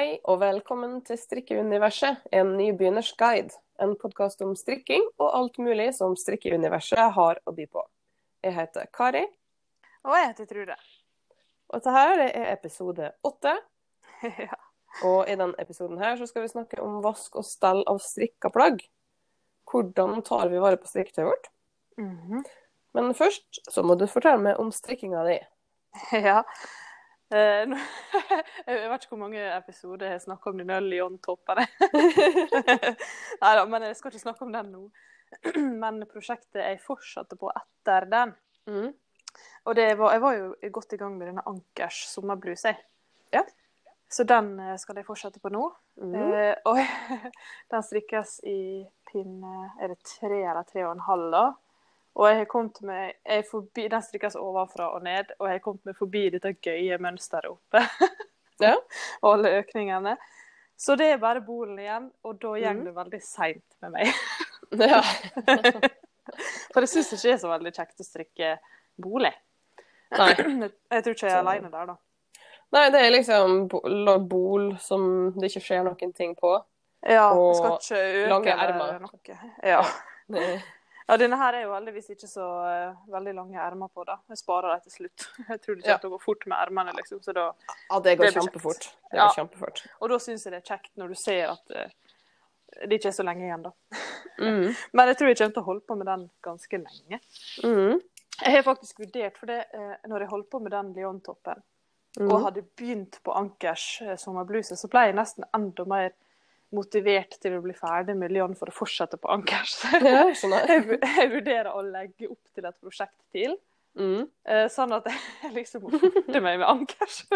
Hei og velkommen til Strikkeuniverset, en nybegynners guide. En podkast om strikking og alt mulig som strikkeuniverset har å by på. Jeg heter Kari, Og jeg heter Trude. og dette her er episode åtte. ja. Og i denne episoden her så skal vi snakke om vask og stell av strikka plagg. Hvordan tar vi vare på strikketøyet vårt? Mhm. Men først så må du fortelle meg om strikkinga di. ja. Eh, jeg vet ikke hvor mange episoder jeg har snakka om denne Lyon-toppene. Nei da, men jeg skal ikke snakke om den nå. Men prosjektet jeg fortsatte på etter den. Mm. Og det var, jeg var jo godt i gang med denne Ankers sommerbluse. Ja. Så den eh, skal jeg fortsette på nå. Mm. Eh, og den strikkes i pinne Er det tre eller tre og en halv, da? Og jeg har kommet med jeg forbi, Den strikkes ovenfra og ned, og jeg har kommet meg forbi dette gøye mønsteret oppe. Ja. og alle økningene. Så det er bare bolen igjen, og da går mm. det veldig seint med meg. Ja. For jeg syns ikke det er så veldig kjekt å strikke bolig. Nei. Jeg tror ikke jeg er alene der, da. Nei, det er liksom bo- bol som det ikke skjer noen ting på. Ja, Og skal ikke øke lange ermer. Ja. Ja, denne her er jo heldigvis ikke så uh, veldig lange ermer på, da. Jeg sparer dem til slutt. Jeg tror det kommer til å gå fort med ermene, liksom. Så da, ja, det går Det kjempefort. Det Ja. går kjempefort. og da syns jeg det er kjekt når du ser at uh, det ikke er så lenge igjen, da. Mm. Men jeg tror jeg kommer til å holde på med den ganske lenge. Mm. Jeg har faktisk vurdert, for det, uh, når jeg holdt på med den Lyon-toppen, Mm. og hadde begynt på Ankers sommerbluse, så ble jeg nesten enda mer motivert til å bli ferdig med Lyon for å fortsette på Ankers. Ja, jeg jeg, jeg vurderer å legge opp til et prosjekt til, Mm. eh, sånn at jeg liksom må forte meg med Ankers.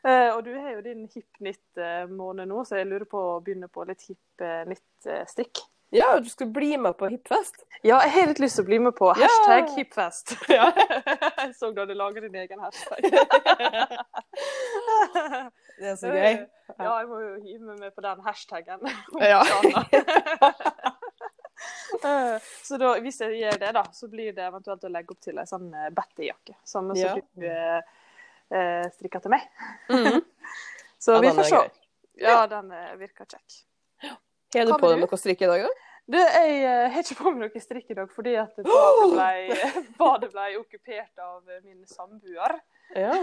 Eh, og du har jo din hipp nytt måned nå, så jeg lurer på å begynne på litt hipp nytt knit-strikk. Ja, du skal bli med på hipfest. Ja, jeg har litt lyst til å bli med på Ja. hashtag hipfest. Ja. jeg så du hadde laget din egen hashtag. Det er så gøy. Ja, jeg må jo hive meg med på den hashtaggen. Ja. så da, hvis jeg gjør det, da, så blir det eventuelt å legge opp til ei sånn eh, Betty-jakke. Samme Ja. som du eh, eh, strikka til meg. Mm. Så Ja, vi får se. Ja, den eh, virker kjekk. Har du på deg noe strikk i dag, da? Du, jeg eh, har ikke på meg noe strikk i dag fordi at badet ble, badet ble okkupert av min samboer. Ja.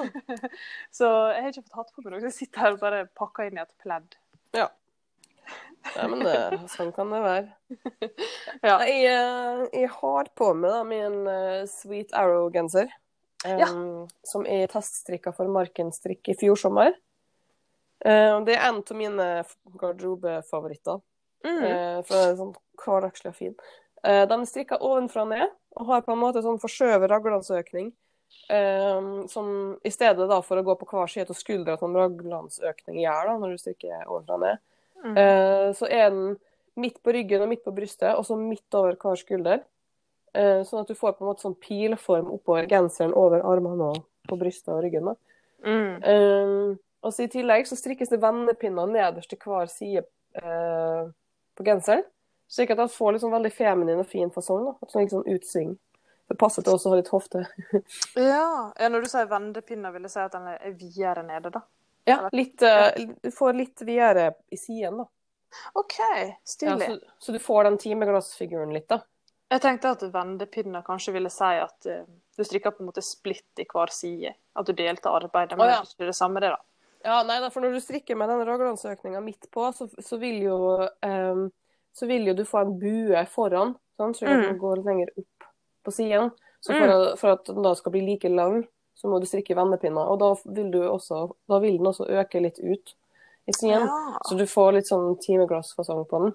Så jeg har ikke fått hatt på meg noe. Jeg sitter her og bare pakker inn i et pledd. ja. Nei, men det, sånn kan det være. Ja. Jeg, eh, jeg har på meg da min eh, Sweet Arrow-genser. Um, Ja. Som er teststrikka for Markenstrikk i fjor sommer. Eh, det er en av mine garderobefavoritter. Mm. Eh, for den er sånn hverdagslig og fin. de strikker er ovenfra og ned, og har på en måte sånn forskjøvet raglansøkning. Eh, som i stedet da for å gå på hver side av skuldra som raglansøkning gjør da, når du strikker ovenfra og ned, Mm. eh, så er den midt på ryggen og midt på brystet, og så midt over hver skulder. Eh, sånn at du får på en måte sånn pilform oppover genseren over armene og på brystet og ryggen. da. Mm. Eh, og så I tillegg så strikkes det vendepinner nederst til hver side eh, på genseren. Slik at han får sånn veldig feminin og fin fasong. da. Sånn, sånn utsving. Det passer til også å ha litt hofte. Ja. ja, når du sier vendepinner, vil jeg si at den er videre nede, da. Ja, litt, eh, Du får litt videre i siden, da. OK, Ja, så, så du får den timeglassfiguren litt, da. Jeg tenkte at vendepinner kanskje ville si at uh, du strikker på en måte splitt i hver side. At du delte arbeidet, men oh, ja. det er ikke det samme, det, da. Ja, nei da, for når du strikker med den raglansøkninga midt på, så, så, vil jo, um, så vil jo du få en bue foran, sånn, så at Mm. den går lenger opp på siden. Så for, å- for at den da skal bli like lang, så må du strikke vendepinner. Og da vil, du også, da vil den også øke litt ut i siden. Ja, Så du får litt sånn timeglassfasong på den.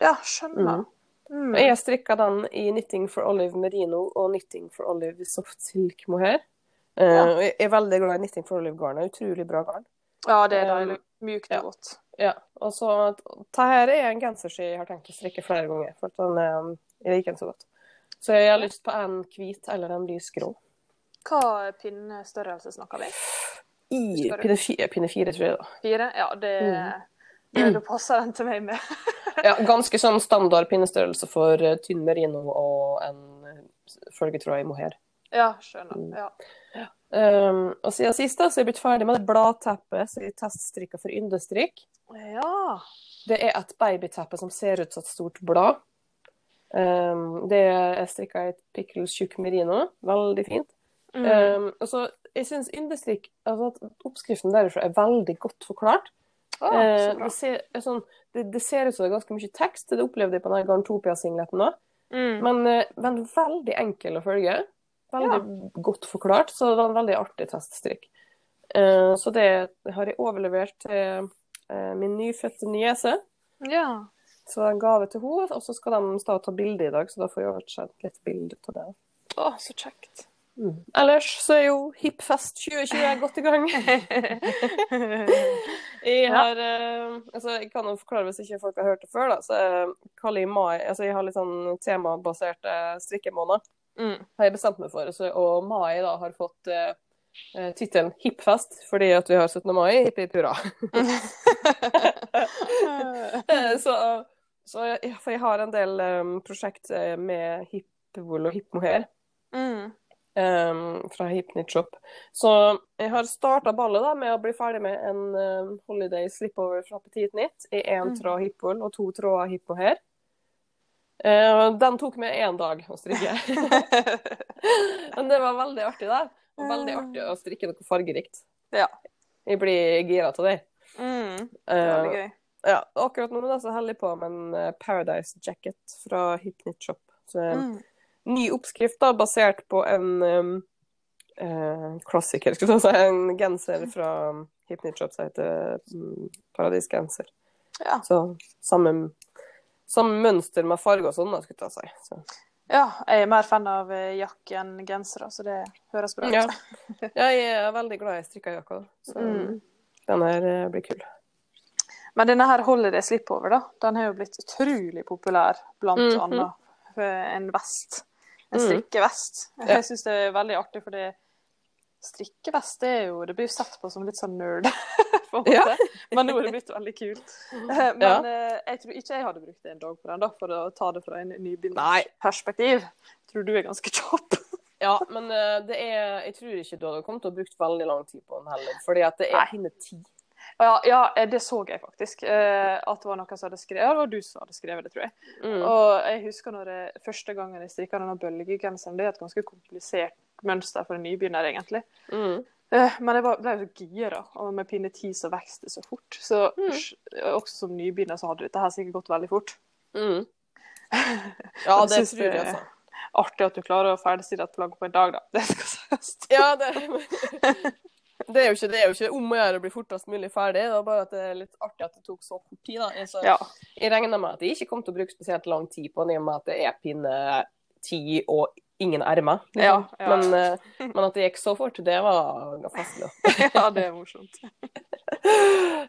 ja skjønner. Mm. Jeg strikka den i Knitting for Olive Merino og Knitting for Olive Soft Silk Mohair. Eh, Ja. Jeg er veldig glad i Nitting for Olive-garnet. Utrolig bra garn. Ja, det er deilig. Mjukt og ja. godt. Ja, og så Dette er en genser som jeg har tenkt å strikke flere ganger, for den, eh, jeg liker den så godt. Så jeg har lyst på en hvit eller en lysgrå. Hva pinnestørrelse snakker vi? I pinne fire, pinne fire, tror jeg. da. Fire? Ja, det, Mm. det det passer den til meg med. Ja, Ganske sånn standard pinnestørrelse for eh, tynn merino og en eh, følgetråd i mohair. Ja, skjønner. Ja. Um, og siden sist da, så er jeg blitt ferdig med det bladteppet som jeg teststrikka for yndestrikk. ja. Det er et babyteppe som ser ut som et stort blad. Um, det er strikka i et pickle tjukk merino. Veldig fint. Mm. Um, og så, jeg syns yndestrikk altså at Oppskriften derifra er veldig godt forklart. Ah, så bra. det, ser, er sånn, det, det ser ut som det er ganske mye tekst. Det opplevde jeg på den Garntopia-singleten òg. Mm. Men, eh, men veldig enkel å følge. Veldig godt forklart, så det var en veldig artig teststrikk. Eh, så det har jeg overlevert til eh, min nyfødte niese. Ja. Så det er en gave til henne, og så skal de ta bilde i dag, så da får jeg oversendt litt bilde av det. Å, så kjekt. Ellers så er jo Hipfest 2020 godt i gang. Jeg har uh, altså Jeg kan jo forklare hvis ikke folk har hørt det før, da. Så kaller jeg mai Altså jeg har litt sånn temabaserte strikkemåneder, Mm. har jeg bestemt meg for. Så, og mai da har fått uh, tittelen Hippfest fordi at vi har 17. mai. Hipp hipp hurra. Eh, så, så jeg, for jeg har en del um, prosjekt eh, med hippwool og hippmohair. mm. um, fra Hipknit Shop. Så jeg har starta ballet da, med å bli ferdig med en um, holiday slipover fra Petit Knit i én Mm. tråd hippwool og to tråder hipmohair. Uh, den tok meg én dag å strikke. Men det var veldig artig, det. Og veldig artig å strikke noe fargerikt. Ja. Jeg blir gira av det. Mm. Det Uh, var veldig gøy. ja, akkurat nå jeg så heldig på med en uh, Paradise Jacket fra Hypnit Shop. Så, Mm. ny oppskrift da, basert på en um, uh, klassiker, skal jeg si, en genser fra Hypnit Shop som heter um, Paradisgenser. Ja. Så samme, samme mønster med farge og sånn, skulle jeg si. Så. ja, jeg er mer fan av eh, jakke enn gensere, så det høres bra ut. Ja. ja, jeg er veldig glad i strikka jakker, så Mm. den her eh, blir kul. Men denne her Holiday Slipover, da, den har jo blitt utrolig populær, blant Mhm. annet en vest. En Mm. strikkevest. Ja. Jeg syns det er veldig artig, fordi strikkevest er jo Det blir jo sett på som litt sånn nerd, på en Ja. Men nå er det blitt veldig kult. Eh, Men ja. jeg tror ikke jeg hadde brukt en dag på den, da, for å ta det fra en nybegynnerperspektiv. Tror du er ganske kjapp. Ja, men eh, det er, jeg tror ikke du hadde kommet til å brukt veldig lang tid på den heller, fordi at det er henne pinne ti. Ja, ja, eh, det så jeg faktisk. eh, At det var noen som hadde skrevet Ja, det var du som hadde skrevet det, tror jeg. Mm. Og jeg husker når jeg, første gangen jeg strikka denne bølgegenseren. Det er et ganske komplisert mønster for en nybegynner, egentlig. Mm. Eh, Men jeg ble så gira, og med pinne 10 så vokste det så fort. Så Mm. også som nybegynner så hadde dette her sikkert gått veldig fort. Mm. Ja, det tror jeg, altså. Artig at du klarer å ferdigstille et plagg på en dag, da. Det skal sies. Ja, det, det, er jo ikke, det er jo ikke om å gjøre å bli fortest mulig ferdig. Det er bare at det er litt artig at det tok så kort tid. da. Jeg, så, Ja. jeg regner med at jeg ikke kommer til å bruke spesielt lang tid på den, i og med at det er pinne ti og ingen ermer. liksom. Ja, ja. Men, eh, men at det gikk så fort, det var festlig. ja, det er morsomt.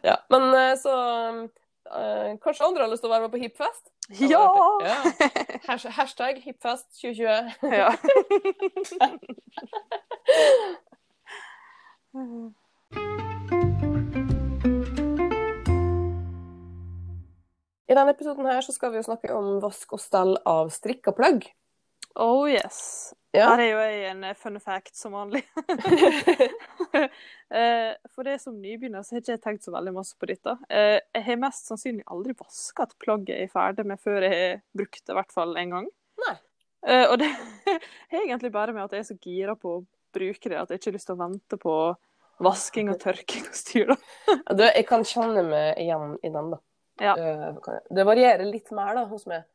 Ja, men eh, så eh, Kanskje andre har lyst til å være med på Hipfest? Ja! ja. Hashtag, Hipfest 2020. ja. I denne episoden her så skal vi jo snakke om vask og stell av strikka plagg. Oh yes. Ja. Her er jo jeg en eh, fun fact som vanlig. Eh, For det som nybegynner, så har ikke jeg tenkt så veldig masse på dette. Eh, Jeg har mest sannsynlig aldri vaska et plagg jeg er ferdig med før jeg har brukt det, i hvert fall en gang. Nei. Og det har egentlig bare med at jeg er så gira på å bruke det, at jeg ikke har lyst til å vente på vasking og tørking og styr. da. Du, jeg kan kjenne meg igjen i den, da. Ja. Det varierer litt mer da, hos meg.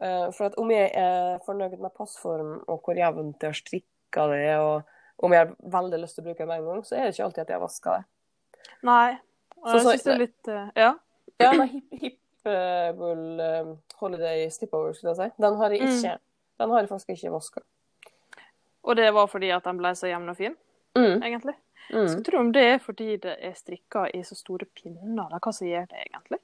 Eh, For at om jeg er fornøyd med passform og hvor jevnt jeg har strikka det, og om jeg har veldig lyst til å bruke det med en gang, så er det ikke alltid at jeg har vaska det. Nei. Og Så- jeg så- synes det er litt eh, Ja. Ja, men hip, hip eh, eh, holiday slipover, skulle jeg si, den har jeg Mm. Den har jeg faktisk ikke vaska. Og det var fordi at den ble så jevn og fin, Mm. egentlig. Mm. Så tror om det er fordi det er strikka i så store pinner, eller hva som gjør det egentlig?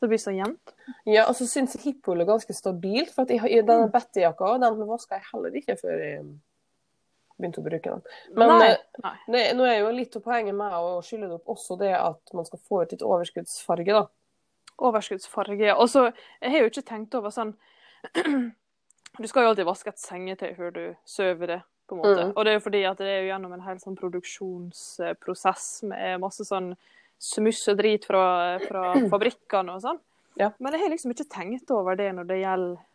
Det blir så jevnt. Ja, og så syns jeg hipwool er ganske stabilt. For jeg, denne Betty-jakka den vaska jeg heller ikke før jeg begynte å bruke den. Men Nei. eh, Nei. det, nå er jo litt av poenget med å skylle det opp også det at man skal få ut litt overskuddsfarge, da. Overskuddsfarge. Og så, jeg har jo ikke tenkt over sånn Du skal jo alltid vaske et sengetøy før du sover det på en måte. Mm. Og det er jo fordi at det er jo gjennom en hel sånn produksjonsprosess med masse sånn smuss og drit fra, fra fabrikkene og sånn. Ja. Men jeg har liksom ikke tenkt over det når det gjelder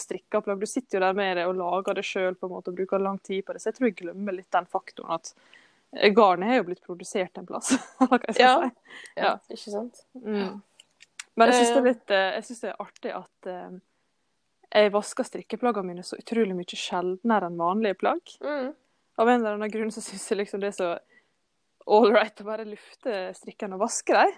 strikka plagg. Du sitter jo der med det og lager det sjøl og bruker lang tid på det, så jeg tror jeg glemmer litt den faktoren at garnet har jo blitt produsert en plass. Ja. si? Ja, ikke sant? Mm. Men jeg syns det, er Eh. litt, eh, jeg synes det er artig at eh, jeg vasker strikkeplaggene mine så utrolig mye sjeldnere enn vanlige plagg. Mm. Av en eller annen grunn så syns jeg liksom det er så ålreit å bare lufte strikkene og vaske dem.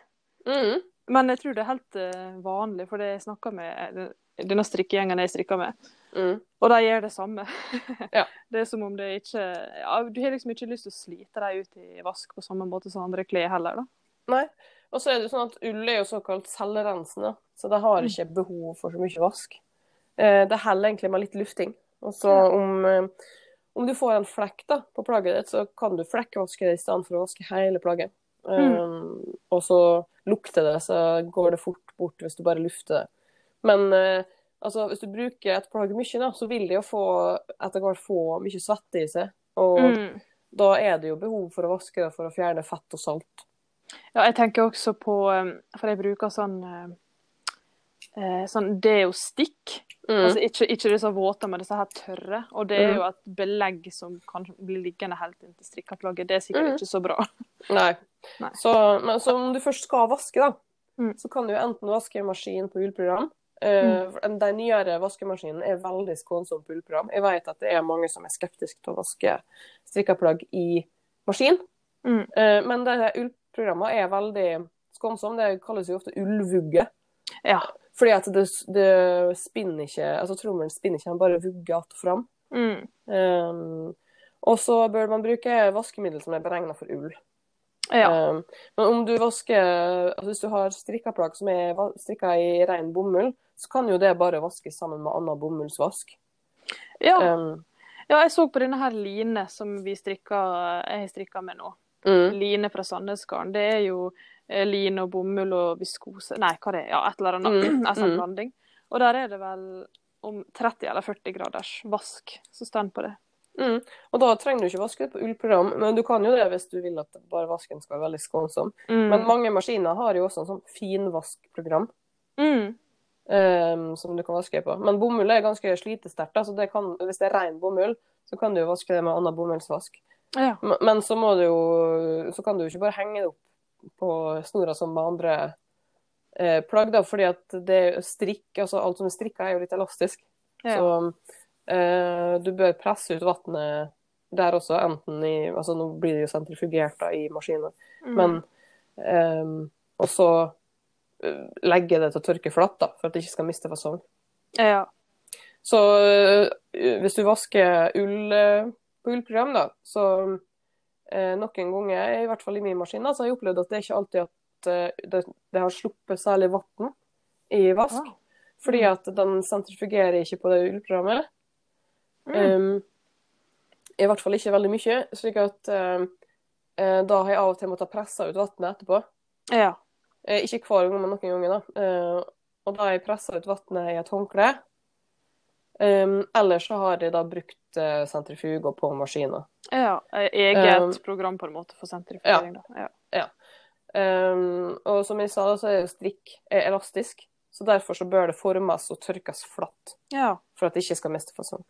Mm. Men jeg tror det er helt eh, vanlig, for det jeg snakker med denne strikkegjengen jeg strikker med, Mm. og de gjør det samme. Ja. Det er som om det ikke ja, Du har liksom ikke lyst til å slite dem ut i vask på samme måte som andre klær heller, da. Nei. Og så er det sånn at ull er jo såkalt selvrensende, så det har ikke behov for så mye vask. Eh, det holder egentlig med litt lufting. Og så om, eh, om du får en flekk da, på plagget ditt, så kan du flekkvaske det i stedet for å vaske hele plagget. Eh, og så lukter det, så går det fort bort hvis du bare lufter det. Men uh, altså, hvis du bruker et plagg mye, da, så vil det jo få, etter hvert få mye svette i seg. Og Mm. da er det jo behov for å vaske det for å fjerne fett og salt. Ja, jeg tenker også på eh, For jeg bruker sånn eh, det er jo stikk Mm. Altså ikke, ikke disse våte, men disse her tørre. Og det er Mhm. jo et belegg som kan bli liggende helt inntil strikkeplagget. Det er sikkert mm. ikke så bra. Nei. Nei. Så, men så om du først skal vaske, da, Mm. så kan du enten vaske i maskin på ullprogram. Uh, for De nyere vaskemaskinene er veldig skånsom på ullprogram. Jeg vet at det er mange som er skeptiske til å vaske strikka plagg i maskin. Mm. Uh, men ullprogrammene er veldig skånsomme. Det kalles jo ofte ullvugge. Ja. Fordi at det, det spinner ikke Altså trommelen spinner ikke, den bare vugger att fram. Mm. Um, og så bør man bruke vaskemiddel som er beregna for ull. Ja. Um, men om du vasker altså Hvis du har strikka plagg som er strikka i ren bomull, så kan jo det bare vaskes sammen med annen bomullsvask. ja. Um, ja, jeg så på denne her line som vi strikka, jeg har strikka med nå. Mm, Line fra Sandnesgarden. Det er jo eh, line og bomull og viskose Nei, hva det er Ja, et eller annet. Mm, En sånn blanding. Og der er det vel om 30 eller 40 graders vask som står på det. mm. Og da trenger du ikke vaske det på ullprogram, men du kan jo det hvis du vil at bare vasken skal være veldig skånsom. Mm. Men mange maskiner har jo også en sånn finvaskprogram. mm. um, som du kan vaske på. Men bomull er ganske slitesterkt, så det kan, hvis det er ren bomull, så kan du jo vaske det med annen bomullsvask. Ja. Men- så jo Så kan du jo ikke bare henge det opp på snora som med andre eh, plagg, da, fordi at det strikk Altså alt som er strikka, er jo litt elastisk. Ja. Så eh, du bør presse ut vannet der også, enten i Altså nå blir det jo sentrifugert da i maskinen, Mm. men eh, Og så eh, legge det til å tørke flatt, da, for at det ikke skal miste fasong. ja. Så øh, hvis du vasker ull øh, på ullprogram, da, så eh, noen ganger, i hvert fall i min maskin, da, så har jeg opplevd at det ikke alltid at eh, det, det har sluppet særlig vann i vask. Ah. Fordi at den sentrifugerer ikke på det ullprogrammet. Mm. Um, I hvert fall ikke veldig mye. slik at øh, da har jeg av og til måttet presse ut vannet etterpå. ja. Eh, ikke hver gang, men noen ganger. da. Og da har jeg pressa ut vannet i et håndkle. Um, Eller så har jeg da brukt uh, sentrifuger på maskiner. ja. Eh, Eget Um, program på en måte for sentrifugering. da. Ja. Um, og som jeg sa, så er jo strikk er elastisk. Så derfor så bør det formes og tørkes flatt ja. for at det ikke skal miste fasong.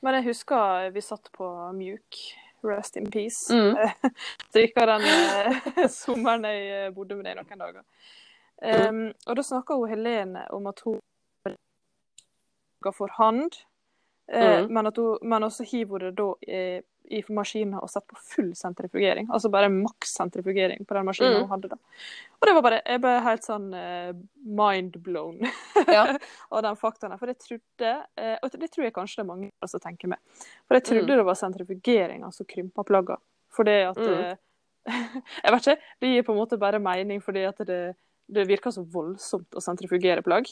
Men jeg husker vi satt på mjuk. Rest in peace. Mm. Strikka den eh, sommeren jeg eh, bodde med deg noen dager. Um, og da snakka Helene om at hun ga for hand, eh, Mm. men, men også hiver det da i, i maskinen og setter på full sentrifugering. Altså bare maks sentrifugering på den maskinen Mm. hun hadde da. Og det var bare, jeg ble helt sånn eh, mind blown Ja. av den faktaen. her. For jeg trodde, eh, og det tror jeg kanskje det er mange som tenker med, for jeg trodde Mm. det var sentrifugeringa som krympa plagga. For det at Mm. eh, Jeg vet ikke, det gir på en måte bare mening fordi at det, det virker så voldsomt å sentrifugere plagg.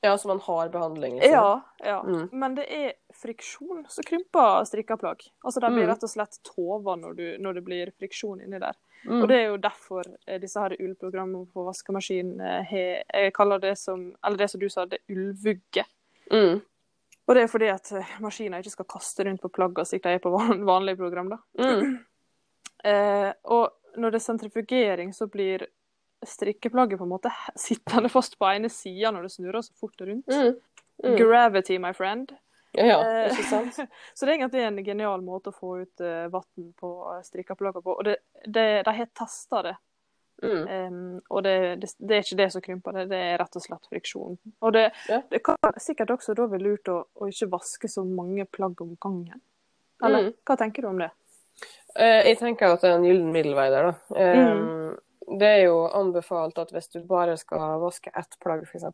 Ja, så man har behandling. liksom. Ja, ja. Mm. Men det er friksjon som krymper strikka plagg. Altså de blir Mm. rett og slett tova når, du, når det blir friksjon inni der. Mm. Og det er jo derfor eh, disse her ullprogrammene på vaskemaskin eh, har Jeg kaller det som Eller det som du sa, det ullvugge. Mm. Og det er fordi at eh, maskiner ikke skal kaste rundt på plaggene slik de er på vanlige program. da. Mm. Eh, og når det er sentrifugering, så blir strikkeplagget på en måte sittende fast på ene sida når det snurrer så fort rundt. Mm. Mm. Gravity, my friend. Ja, Eh, ikke sant? så det er egentlig en genial måte å få ut uh, vann på strikkeplagget på. Og det, det, de har testa det. Mm. Um, og det, det, er ikke det som krymper det, det er rett og slett friksjon. Og det, Ja. det kan sikkert også da være lurt å, å ikke vaske så mange plagg om gangen. Eller Mm. hva tenker du om det? Uh, Jeg tenker at det er en gyllen middelvei der, da. Um. Det er jo anbefalt at hvis du bare skal vaske ett plagg, f.eks.,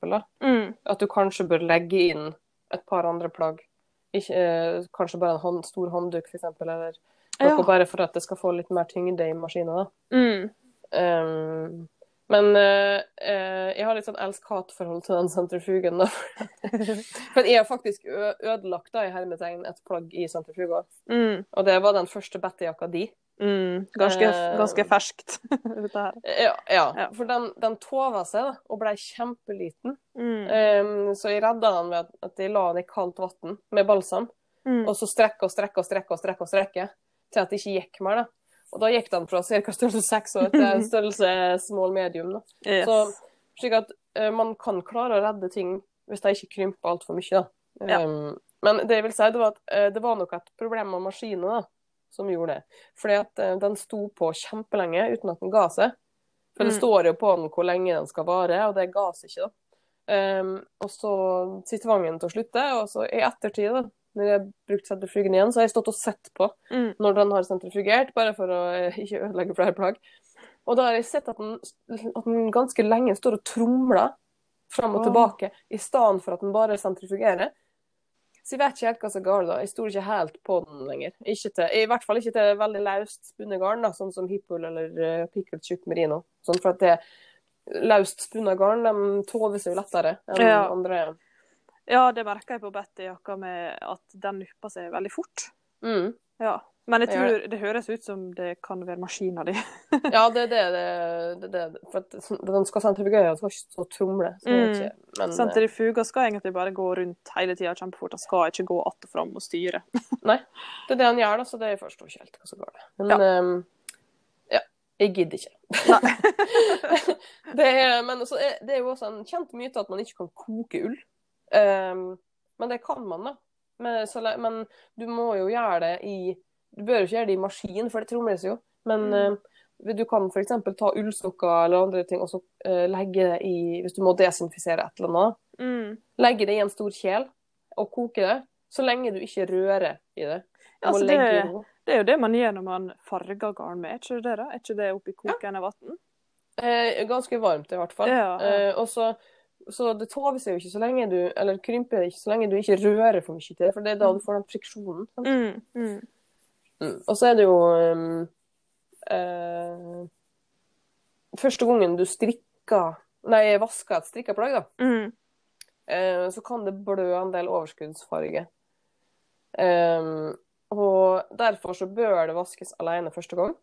Mm. at du kanskje bør legge inn et par andre plagg. Ikke, eh, kanskje bare en hånd, stor håndduk, f.eks., eller noe Ja. bare for at det skal få litt mer tyngde i maskinen. Mm. Um, men eh, eh, jeg har litt sånn elsk-hat-forhold til den sentrifugen. da. For jeg har faktisk ødelagt da, i hermetegn et plagg i sentrifuga. Mm. Og det var den første Betty-jakka di. Mm. Ganske, Eh. ganske ferskt, dette her. Ja, ja. Ja. for den, den tova seg da, og ble kjempeliten. Mm. Um, så jeg redda den ved at, jeg la den i kaldt vann med balsam, Mm. og så strekke og strekke og strekke og strekke og strekke til at det ikke gikk mer. da. Og da gikk den fra ca. størrelse 6 og til størrelse small medium. Yes. Så slik at uh, man kan klare å redde ting hvis de ikke krymper altfor mye. da. Ja. Um, men det jeg vil si, det var at uh, det var nok et problem med maskinen da, som gjorde det. Fordi at uh, den sto på kjempelenge uten at den ga seg. For det Mm. står jo på den hvor lenge den skal vare, og det ga seg ikke. da. Um, og så sitter vangen til å slutte, og så i ettertid, da, når jeg har brukt sentrifugen igjen, så har jeg stått og sett på mm. når den har sentrifugert, bare for å eh, ikke ødelegge flere plagg. Og da har jeg sett at den, at den ganske lenge står og tromler fram og tilbake, tilbake, i stedet for at den bare sentrifugerer. Så jeg vet ikke helt hva som er galt da. Jeg stoler ikke helt på den lenger. Til, I hvert fall ikke til veldig løst spunnet garn, da, sånn som Hippol eller uh, Picklet tjukk merino. Sånn for at det løst spunnet garn, de tover seg jo lettere enn Ja. andre. Ja, det merker jeg på Betty-jakka med at den nupper seg veldig fort. Mm. Ja. Men jeg tror det høres ut som det kan være maskina di. Ja, det er det. det, det, for at den skal sentrifugere, den skal ikke så tromle. Så Mm. ikke, men, eh, Sentrifuga skal egentlig bare gå rundt hele tida kjempefort. Den skal ikke gå att og fram og styre. Nei, det er det han gjør, da, så det forstår ikke helt hva som går det. Men ja, ja jeg gidder ikke. det er, men så er, det er jo også en kjent myte at man ikke kan koke ull. Ehm, men det kan man, da. Men, så, men du må jo gjøre det i Du bør jo ikke gjøre det i maskin, for det tromles jo. Men Mm. uh, du kan f.eks. ta ullsokker eller andre ting og så uh, legge det i Hvis du må desinfisere et eller annet, Mm. legge det i en stor kjel og koke det. Så lenge du ikke rører i det. Ja, Altså, det, det er jo det man gjør når man farger garn med, er ikke det da? Er ikke det oppi kokende vann? Eh, ganske varmt i hvert fall. Ja, ja. Eh, og så, så det tover seg jo ikke så lenge du Eller krymper ikke så lenge du ikke rører for mye til det, for det er da du får den friksjonen. Mm. Mm. Mm. Og så er det jo um, uh, Første gangen du strikker Nei, vasker et strikka plagg, da, Mm. eh, så kan det blø en del overskuddsfarge. Um, og derfor så bør det vaskes alene første gang.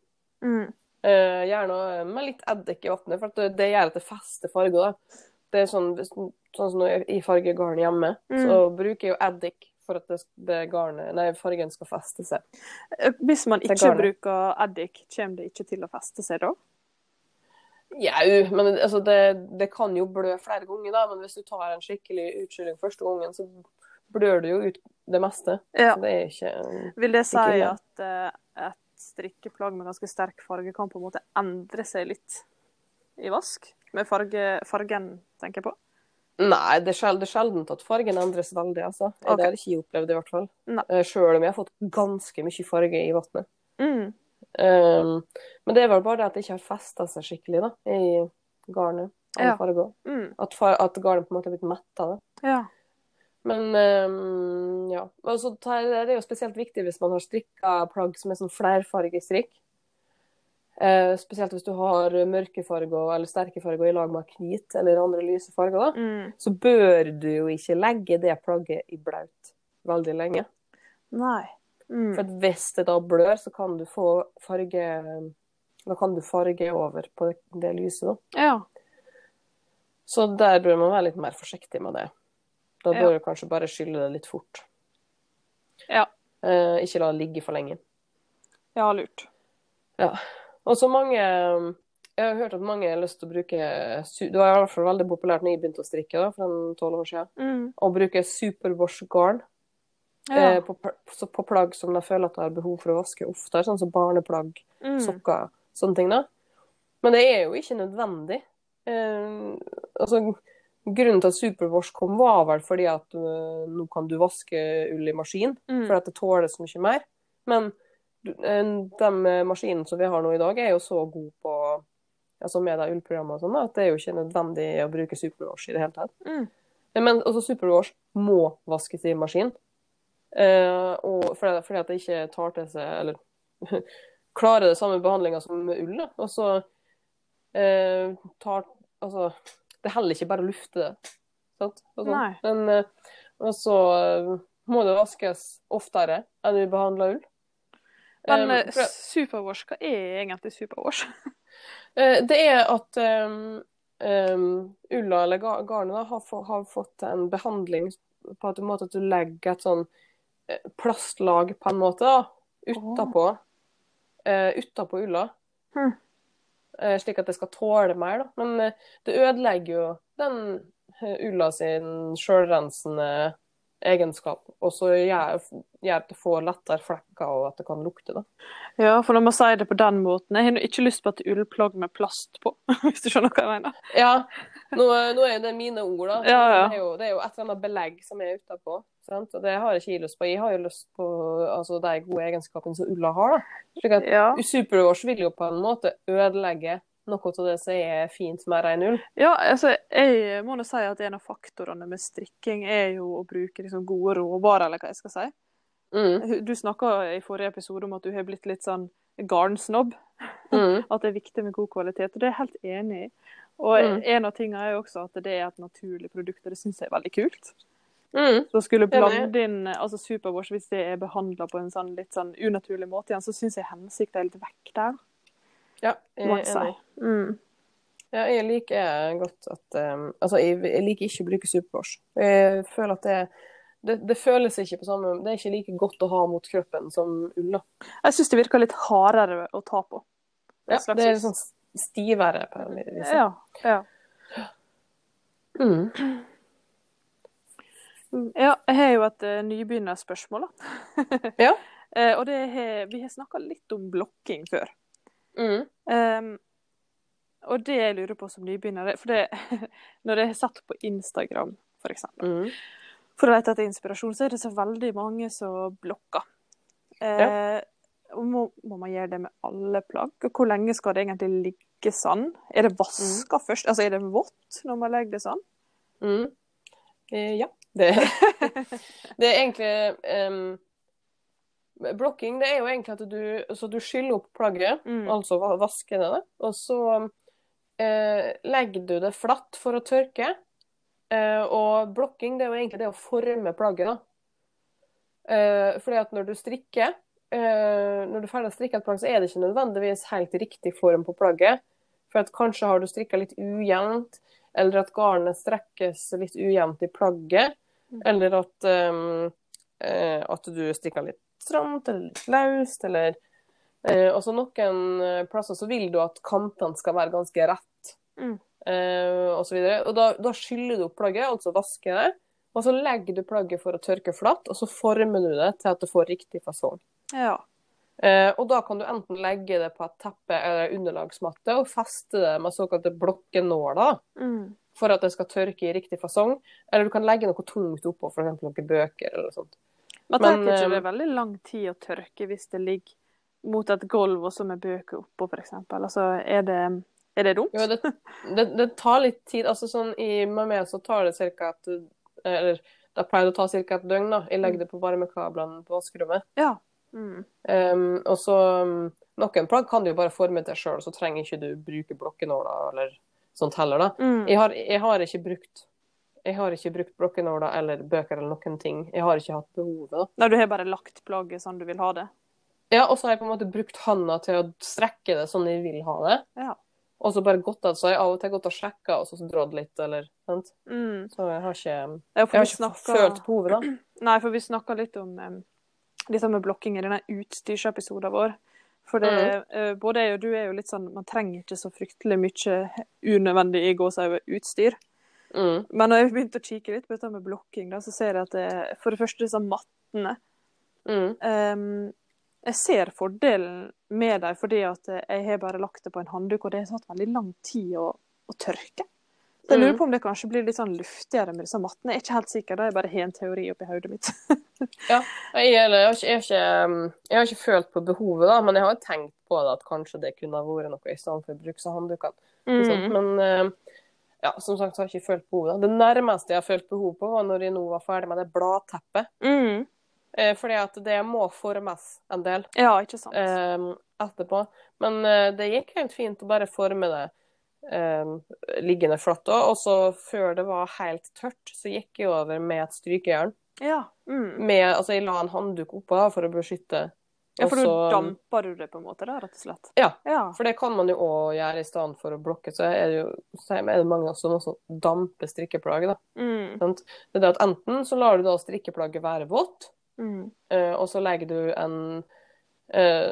Mm. Eh, gjerne med litt eddik i vannet, for det gjør at det fester farger. da. Det er sånn, sånn som når jeg farger garn hjemme, Mm. så bruker jeg jo eddik for at det, det garnet, nei, fargen skal feste seg. Eh, Hvis man ikke bruker eddik, kommer det ikke til å feste seg da? Jau, men altså, det, det kan jo blø flere ganger, da, men hvis du tar en skikkelig utskylling første gangen, så blør det jo ut det meste. Ja. Det er ikke Vil det si Ikke at uh, et strikkeplagg med ganske sterk farge kan på en måte endre seg litt i vask? Med farge, fargen, tenker jeg på. Nei, det er, sjel, det er sjeldent at fargen endres veldig, altså. Okay. Det har ikke jeg opplevd, i hvert fall. Nei. Eh, Sjøl om jeg har fått ganske mye farge i vannet. Mm. Um, men det er vel bare det at det ikke har festa seg skikkelig da, i garnet. Ja. Mm. At, far, at garnet på en måte er blitt mett av det. Ja. Men um, ja. Altså, det er jo spesielt viktig hvis man har strikka plagg som er sånn flerfargestrikk. Eh, spesielt hvis du har mørke farger eller sterke farger i lag med hvit eller andre lyse farger. da. Mm. Så bør du jo ikke legge det plagget i blaut veldig lenge. Nei. Mm. For hvis det da blør, så kan du få farge Da kan du farge over på det, lyset, da. Ja. Så der bør man være litt mer forsiktig med det. Da Ja. bør du kanskje bare skylle det litt fort. Ja. Eh, ikke la det ligge for lenge. Ja, lurt. Og så mange Jeg har hørt at mange har lyst til å bruke Det var i hvert fall veldig populært når jeg begynte å strikke da, for en tolv år siden. Mm. Å bruke superwash-garn Ja. eh, på, på plagg som de føler at de har behov for å vaske oftere, sånn som barneplagg, Mm. sokker, sånne ting. da. Men det er jo ikke nødvendig. Eh, altså, grunnen til at Superwash kom, var vel fordi at uh, nå kan du vaske ull i maskin, Mm. for at det tåler så mye mer. Men eh, de maskinene som vi har nå i dag, er jo så gode på altså med de ullprogrammene og sånn, at det er jo ikke nødvendig å bruke Superwash i det hele tatt. Mm. Men også Superwash må vaskes i maskin. Eh, fordi, fordi at det ikke tar til seg Eller klarer det samme behandlinga som med ull. Og så eh, tar Altså, det heller ikke bare å lufte det. Sant? Og sånn. Nei. Men eh, og så eh, må det vaskes oftere enn vi behandler ull. Men Um, for- superwash, hva er egentlig superwash? Eh, Det er at um, um, ulla eller garnet har, få, har fått en behandling på en måte at du legger et sånn plastlag på en måte da, utapå, eh, utapå ulla. Hmm. Uh, slik at det skal tåle mer. Da. Men uh, det ødelegger jo den ulla sin sjølrensende egenskap, og så gjør, gjør at det får lettere flekker og at det kan lukte. da. Ja, for når man sier det på den måten Jeg har ikke lyst på et ullplagg med plast på, hvis du skjønner hva jeg mener. Ja, nå, nå er det mine ord, da. Ja, ja. Det, er jo, det er jo et eller annet belegg som er utapå. Sant? Og det har jeg ikke lyst på. Jeg har jo lyst på altså, de gode egenskapene som ulla har. da. Slik at Ja. Superwash vil jo på en måte ødelegge noe av det som er fint med ren ull. Ja, altså, jeg må nå si at en av faktorene med strikking er jo å bruke liksom, gode råvarer, eller hva jeg skal si. Mm. Du snakka i forrige episode om at du har blitt litt sånn garnsnobb. Mm. At det er viktig med god kvalitet, og det er jeg helt enig i. Og Mm. en av tingene er jo også at det er et naturlig produkt, og det syns jeg er veldig kult. Mm. Så skulle blande inn altså Superwash, hvis det er behandla på en sånn litt sånn unaturlig måte igjen, så syns jeg hensikten er litt vekk der. Ja, jeg er enig. Mm. Ja, jeg liker godt at um, Altså, jeg, jeg liker ikke å bruke Superwash. Jeg føler at det, det Det føles ikke på samme Det er ikke like godt å ha mot kroppen som ulla. Jeg syns det virker litt hardere å ta på. Ja, det er litt sånn stivere på en vis. Ja. ja. Mm. Ja, jeg har jo et uh, nybegynnerspørsmål, da. Ja. Eh, og det har, vi har snakka litt om blokking før. Mm. Um, og det jeg lurer på som nybegynner, for det, når jeg satt på Instagram, for eksempel, Mm. for å lete etter inspirasjon, så er det så veldig mange som blokker. Eh, og må, må man gjøre det med alle plagg? Og hvor lenge skal det egentlig ligge sånn? Er det vaska Mm. først? Altså er det vått når man legger det sånn? Mm. Eh, ja. Det, det er egentlig em, Blokking det er jo egentlig at du, så du skyller opp plagget, Mm. altså va- vasker det, og så eh, legger du det flatt for å tørke. Eh, og blokking det er jo egentlig det å forme plagget. da. Eh, fordi at når du strikker, eh, når du er ferdig å strikke et plagg, så er det ikke nødvendigvis helt riktig form på plagget. For at kanskje har du strikka litt ujevnt, eller at garnet strekkes litt ujevnt i plagget. Mm. Eller at, um, eh, at du strikker litt stramt eller litt løst, eller eh, Og så noen eh, plasser så vil du at kantene skal være ganske rett, Mm. eh, og så videre. Og da, da skyller du opp plagget, altså vasker det. Og så legger du plagget for å tørke flatt, og så former du det til at det får riktig fasong. Ja. Eh, og da kan du enten legge det på et teppe eller underlagsmatte og feste det med såkalte blokkenåler Mm. for at det skal tørke i riktig fasong. Eller du kan legge noe tungt oppå, f.eks. noen bøker eller noe sånt. Men tenker ikke det eh, veldig lang tid å tørke hvis det ligger mot et gulv og så med bøker oppå, f.eks.? Altså, er det, er det dumt? Jo, det, det, det tar litt tid. Altså sånn i med meg så tar det ca. et Eller det pleier å ta ca. et døgn. da. Jeg legger det på varmekablene på vaskerommet. Ja. Mm. Um, og så um, Noen plagg kan du jo bare forme til sjøl, så trenger ikke du bruke blokkenåler eller sånt heller. da. Mm. Jeg har, jeg har ikke brukt jeg har ikke brukt blokkenåler eller bøker eller noen ting. Jeg har ikke hatt behovet. Nei, du har bare lagt plagget sånn du vil ha det? Ja, og så har jeg på en måte brukt handa til å strekke det sånn jeg vil ha det. Ja. og så bare gått av. Så har jeg av og til gått og sjekka og så dratt litt, eller sant. Mm. Så jeg har ikke, jeg har ikke snakker... følt behovet, da. Nei, for vi snakka litt om um, dette med blokking i denne utstyrsepisoden vår. For det, Mm. uh, både jeg og du er jo litt sånn Man trenger ikke så fryktelig mye unødvendig i gåseøyne utstyr. Mm. Men når jeg begynte å kikke litt på dette med blokking, da, så ser jeg at det, for det første disse mattene Mm. um, Jeg ser fordelen med dem fordi at jeg har bare lagt det på en handduk, og det har tatt veldig lang tid å, å tørke. Så jeg lurer Mm. på om det kanskje blir litt sånn luftigere med disse mattene. Jeg er ikke helt sikker, da jeg bare har en teori oppi hodet mitt. Ja, jeg, jeg, har ikke, jeg, har ikke, um, jeg har ikke følt på behovet, da, men jeg har tenkt på det at kanskje det kunne ha vært noe i stedet for å bruke seg handdukene. Mm. Men eh, ja, som sagt så har jeg ikke følt behovet. da. Det nærmeste jeg har følt behov på, var når jeg nå var ferdig med det bladteppet. Mm. Eh, fordi at det må formes en del Ja, ikke sant. eh, etterpå. Men eh, det gikk helt fint å bare forme det eh, liggende flatt òg. Og så før det var helt tørt, så gikk jeg over med et strykejern. ja. Mm. Med, altså jeg la en handduk oppå for å beskytte. Ja, for da damper du det på en måte, da, rett og slett. Ja. Ja. For det kan man jo òg gjøre i stedet for å blokke. Så er det jo er det mange som også damper strikkeplagget. da. Mm. Det er det at enten så lar du da strikkeplagget være vått, Mm. eh, og så legger du en eh,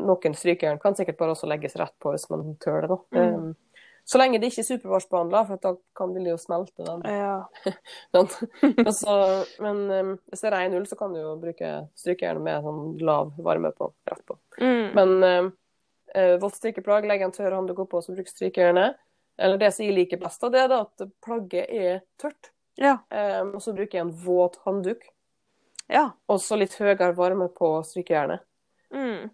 Noen strykejern kan sikkert bare også legges rett på hvis man tør det. da. Mm. Så lenge det ikke er supervarsbehandla, for da kan det jo smelte den. Ja. den. Men men um, hvis det er ren ull, så kan du jo bruke strykejern med sånn lav varme på. rett på. Mm. Men um, uh, vått strykeplagg, legg en tørr håndduk oppå, og bruk strykejernet. Eller det som jeg liker best, det er da at plagget er tørt. ja. Um, og så bruker jeg en våt håndduk. Ja. Og så litt høyere varme på strykejernet. Mm.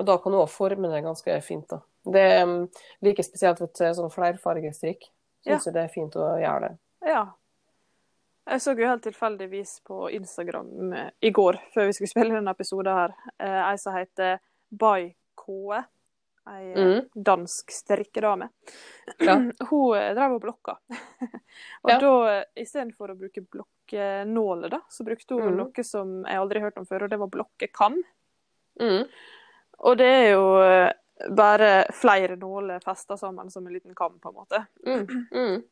Og da kan du også forme det ganske fint. da. Det um, like spesielt et sånn flerfargestrikk. Syns jeg det er fint å gjøre det. Ja. Jeg så jo helt tilfeldigvis på Instagram eh, i går, før vi skulle spille denne episoden her, eh, ei som heter Bai Koe. Ei eh, Mm. dansk strikkedame. Ja. Hun eh, drev og blokka. og Ja. da, eh, istedenfor å bruke blokkenåler, da, så brukte hun Mm. noe som jeg aldri har hørt om før, og det var blokkekam. Mm. Og det er jo eh, bare flere nåler festa sammen som en liten kam, på en måte. Mm. Mm.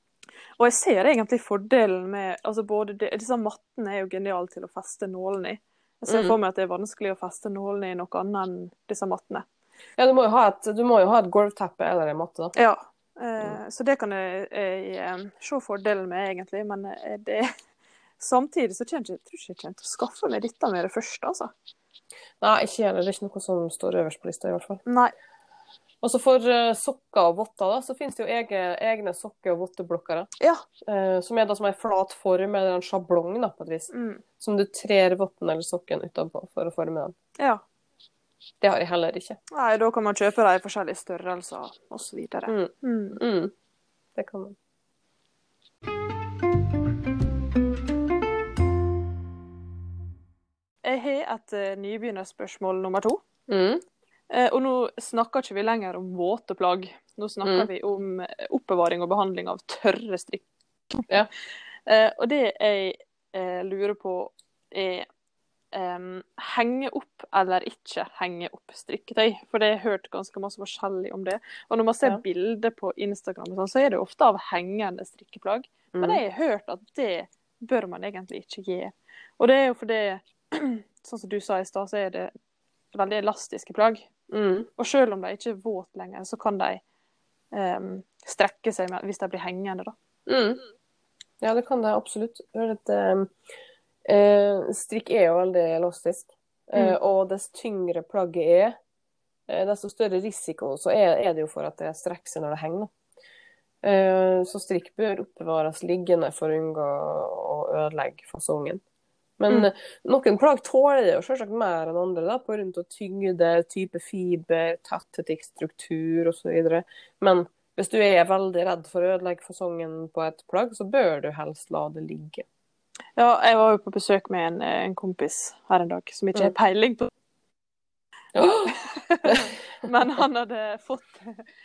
Og jeg ser egentlig fordelen med altså både de, Disse mattene er jo geniale til å feste nålene i. Jeg ser Mm. for meg at det er vanskelig å feste nålene i noe annet enn disse mattene. Ja, du må jo ha et, du må jo ha et gulvteppe eller en matte, da. Ja. Eh, så det kan jeg, jeg eh, se fordelen med, egentlig. Men eh, det, samtidig så kjenner jeg, tror ikke jeg kommer til å skaffe meg dette med det første, altså. Nei, ikke heller. Det er ikke noe som står øverst på lista, i hvert fall. Nei. Og så for eh, sokker og votter, da, så finnes det jo egne, egne sokke- og votteblokker. Ja. eh, som er da som en flat form, eller en sjablong, da, på et vis. Mm. Som du trer votten eller sokken utenpå for å forme den. ja. Det har jeg heller ikke. Nei, da kan man kjøpe dem i forskjellige størrelser osv. Mm. Mm. Mm. Det kan man. Jeg har et eh, nybegynnerspørsmål nummer to. Mm. Eh, og nå snakker ikke vi lenger om våte plagg. Nå snakker Mm. vi om eh, oppbevaring og behandling av tørre strikk. Ja. Eh, og det jeg lurer på, er em, henge opp eller ikke henge opp strikketøy. For det har jeg hørt ganske masse forskjellig om det. Og når man ser Ja. bilder på Instagram, sånn, så er det ofte av hengende strikkeplagg. Men Mm. jeg har hørt at det bør man egentlig ikke gi. Og det er jo fordi, sånn som du sa i stad, så er det veldig elastiske plagg. Mm. Og selv om de ikke er våte lenger, så kan de um, strekke seg med, hvis de blir hengende. da. Mm. Ja, det kan det absolutt. Hør at, eh, strikk er jo veldig elastisk. Eh, Mm. og dess tyngre plagget er, eh, desto større risiko så er, er det jo for at det strekker seg når det henger. Eh, så strikk bør oppbevares liggende for å unngå å ødelegge fasongen. Men Mm. noen plagg tåler det jo selvsagt mer enn andre, da, på rundt og tyngde, type fiber, tetthetikk, struktur osv. Men hvis du er veldig redd for å ødelegge fasongen på et plagg, så bør du helst la det ligge. Ja, jeg var jo på besøk med en, eh, en kompis her en dag som ikke har peiling på Men han hadde fått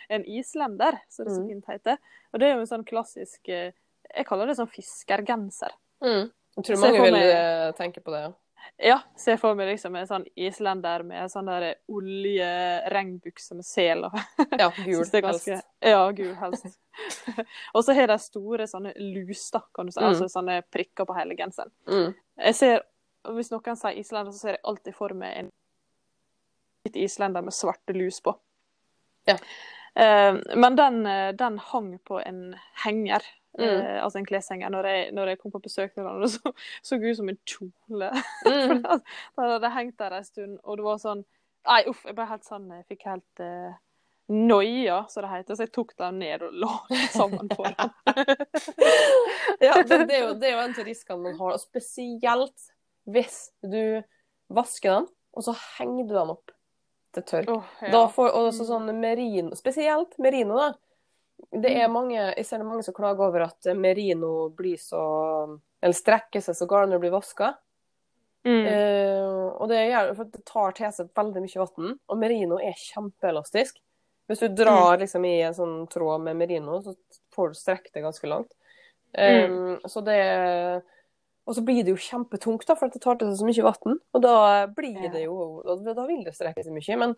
en islender, som det så Mm. fint heter. Og det er jo en sånn klassisk eh, Jeg kaller det sånn fiskergenser. Mm. Jeg tror mange vil meg- eh, tenke på det. ja. Ja, ser for meg liksom en sånn islender med sånn der oljeregnbukse med sel. og Ja, gul ganske- helst. Ja, gul helst. og så har de store sånne lus, da, kan du si. Mm. Altså sånne prikker på hele genseren. Mm. Jeg ser, Hvis noen sier islender, så ser jeg alltid for meg en hvit islender med svarte lus på. Ja. Eh, men den, eh, den hang på en henger, Mm. eh, altså en kleshenger, når jeg, når jeg kom på besøk til. Og det så, så ut som en kjole. Mm. Den hadde hengt der en stund, og det var sånn Nei, uff, jeg ble helt sånn Jeg fikk helt uh, noia, som det heter. Så jeg tok den ned og la den sammen på den. Ja, det, det, er jo, det er jo en av riskene man har, og spesielt hvis du vasker den, og så henger du den opp til tørk. Oh, ja. Får også sånn merino, spesielt merino, da. Det er mange, jeg ser det mange som klager over at merino blir så Eller strekker seg så det blir vaska. mm. Eh, og det gjør for det tar til seg veldig mye vann. Og merino er kjempeelastisk. Hvis du drar liksom i en sånn tråd med merino, så får du strekt det ganske langt. Eh, Så det Og så blir det jo kjempetungt, da, for det tar til seg så mye vann. Og da blir det jo Da, vil det strekke seg mye. Men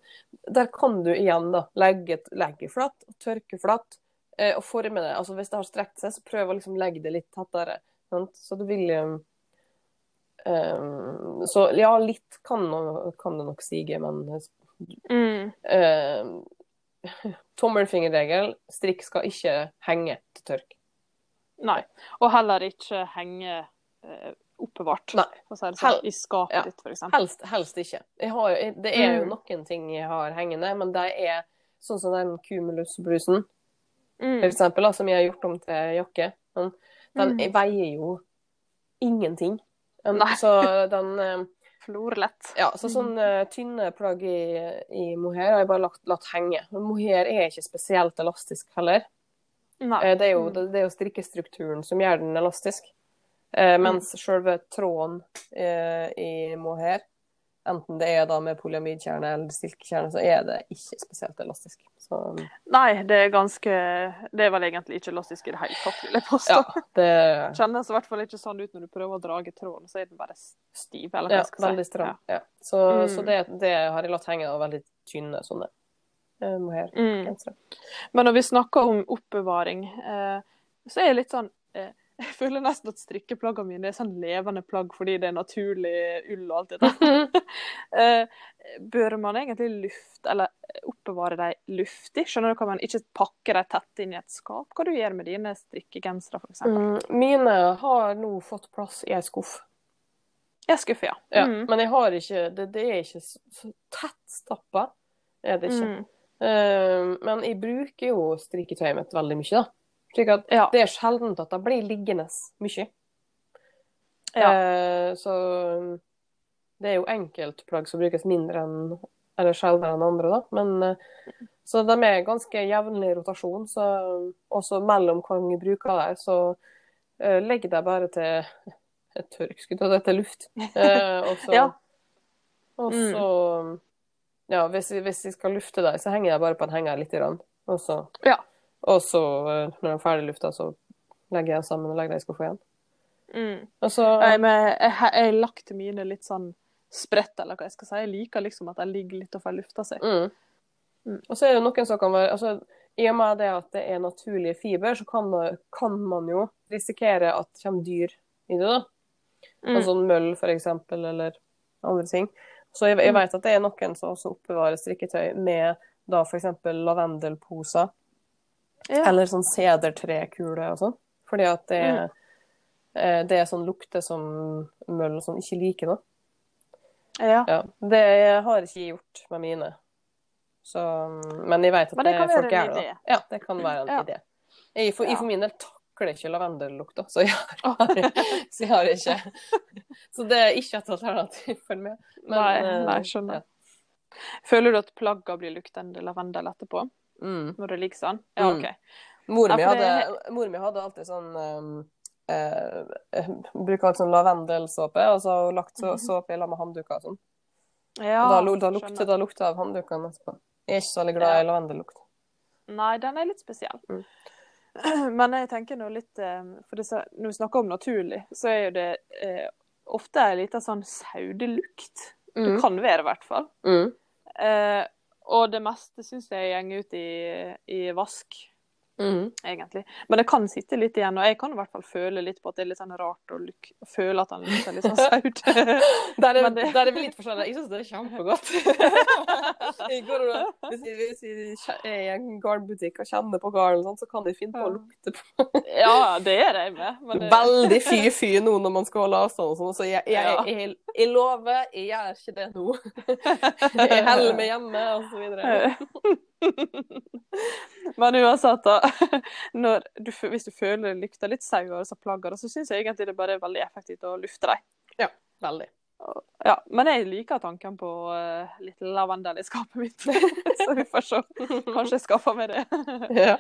der kan du igjen da legge, legge flatt, og tørke flatt, og forme det. Altså hvis det har strekt seg, så prøv å liksom legge det litt tettere. Sant? Så det vil eh, Um, så ja, litt kan, kan det nok sige, men Mm. uh, tommelfingerregel, strikk skal ikke henge til tørk. Nei. Og heller ikke henge eh, oppbevart, Nei. sånn, Hel- i skapet ja. ditt, f.eks. Helst, helst ikke. Har, det er jo Mm. noen ting jeg har hengende, men det er sånn som den Cumulus-blusen, for Mm. eksempel, da, som jeg har gjort om til jakke. Den, den Mm. veier jo ingenting. Nei. så den eh, Florlett. Ja, så sånne eh, tynne plagg i, i mohair har jeg bare lagt, latt henge. Men Mohair er ikke spesielt elastisk heller. Eh, Det er jo, Mm. det, det er jo strikkestrukturen som gjør den elastisk. Eh, mens selve tråden eh, i mohair, enten det er da med polyamidkjerne eller silkekjerne, så er det ikke spesielt elastisk. Så Nei, det er ganske Det er vel egentlig ikke elastisk i det hele tatt, vil jeg påstå. ja, det Kjennes i hvert fall ikke sånn ut når du prøver å drage tråden, så er den bare stiv, eller hva ja, skal veldig stram. Ja. Ja. Så, Mm. så det, det har jeg latt henge av veldig tynne sånne eh, mohair-gensere. Mm. Men når vi snakker om oppbevaring, eh, så er det litt sånn eh, Jeg føler nesten at strikkeplaggene mine er sånn levende plagg fordi det er naturlig ull og alt det der. eh, bør man egentlig lufte, eller oppbevare dem luftig? Skjønner du hva man ikke pakke dem tett inn i et skap? Hva du gjør med dine strikkegensere, f.eks.? Mm. Mine har nå fått plass i ei skuff. Jeg skuffer, ja. Ja, Mm. Men jeg har ikke Det, det er ikke så, tettstappa, tett stappa. Er det ikke. Mm. Uh, men jeg bruker jo strikketøyet mitt veldig mye, da. Slik at Ja. det er sjelden at det blir liggende mye. Ja. Eh, så det er jo enkeltplagg som brukes mindre enn eller sjeldnere enn andre, da. Men eh, så de er ganske jevnlig rotasjon. Så også mellom gang vi bruker dem, så uh, legger jeg bare til et tørkskudd, og det er luft. Eh, og så, Ja. og Mm. så ja, hvis, vi hvis jeg skal lufte dem, så henger jeg bare på en henger litt. Grann. Og så, Ja. Og så eh, når den er ferdig lufta, så legger jeg sammen og legger dem i skuffa igjen. Mm. Så, jeg jeg lagt mine litt sånn spredt, eller hva jeg skal si. Jeg liker liksom at de ligger litt og får lufta seg. Mm. Mm. Og så er det noen som kan være altså, I og med det at det er naturlige fiber, så kan, kan man jo risikere at det kommer dyr i det. da. Mm. Altså møll, for eksempel, eller andre ting. Så jeg, jeg Mm. vet at det er noen som også oppbevarer strikketøy med da eksempel lavendelposer, Ja. eller sånn sedertrekule og sånn. Fordi at det, Mm. eh, det er sånn lukte som møll som ikke liker noe. ja. Ja, det har ikke gjort med mine. Så, men jeg vet at Men det det folk gjør det. Ja, det kan være en Ja. idé. Jeg, for, jeg for min del takler ikke lavendellukta, så så jeg har ikke Så det er ikke et alternativ for meg. Men, nei, eh, nei, skjønner. ja. Føler du at plagga blir luktende lavendel etterpå? Mm. Når det ligger sånn? Ja, Mm. OK. Mor mi Ja, hadde, mor mi hadde alltid sånn um, eh, Bruker alltid sånn lavendelsåpe, og så har hun lagt så, Mhm. såpe i lag med håndduker og sånn. Ja, da, da lukter da lukter det av hånddukene etterpå. Jeg er ikke så veldig glad Ja. i lavendellukt. Nei, den er litt spesiell. Mm. Men jeg tenker nå litt eh, For det, når vi snakker om naturlig, så er jo det eh, ofte en liten sånn saudelukt. Det Mm. kan være, i hvert fall. Mm. Eh, og det meste syns jeg går ut i, i vask, Mm. egentlig. Men det kan sitte litt igjen, og jeg kan i hvert fall føle litt på at det er litt sånn rart å luk føle at han lukter litt sånn saut. Der er, det- der er vi litt forskjellige. Jeg syns det er kjempegodt. jeg går hvis jeg, hvis jeg er i en garnbutikk og kjenner på garn, sånn, så kan de finne på å lukte på ja, det er jeg med. Men det, Veldig fy-fy nå når man skal holde avstand og sånn, så jeg, jeg, jeg, jeg, jeg lover, jeg gjør ikke det nå. Jeg holder meg hjemme, videre. Men uansett, da. Du, hvis du føler det lukter litt sau og plager så syns jeg egentlig det bare er veldig effektivt å lufte dem. Veldig. Ja, men jeg liker tanken på eh, litt lavendel i skapet mitt. så vi får se. Kanskje jeg skaffer meg det. Ja.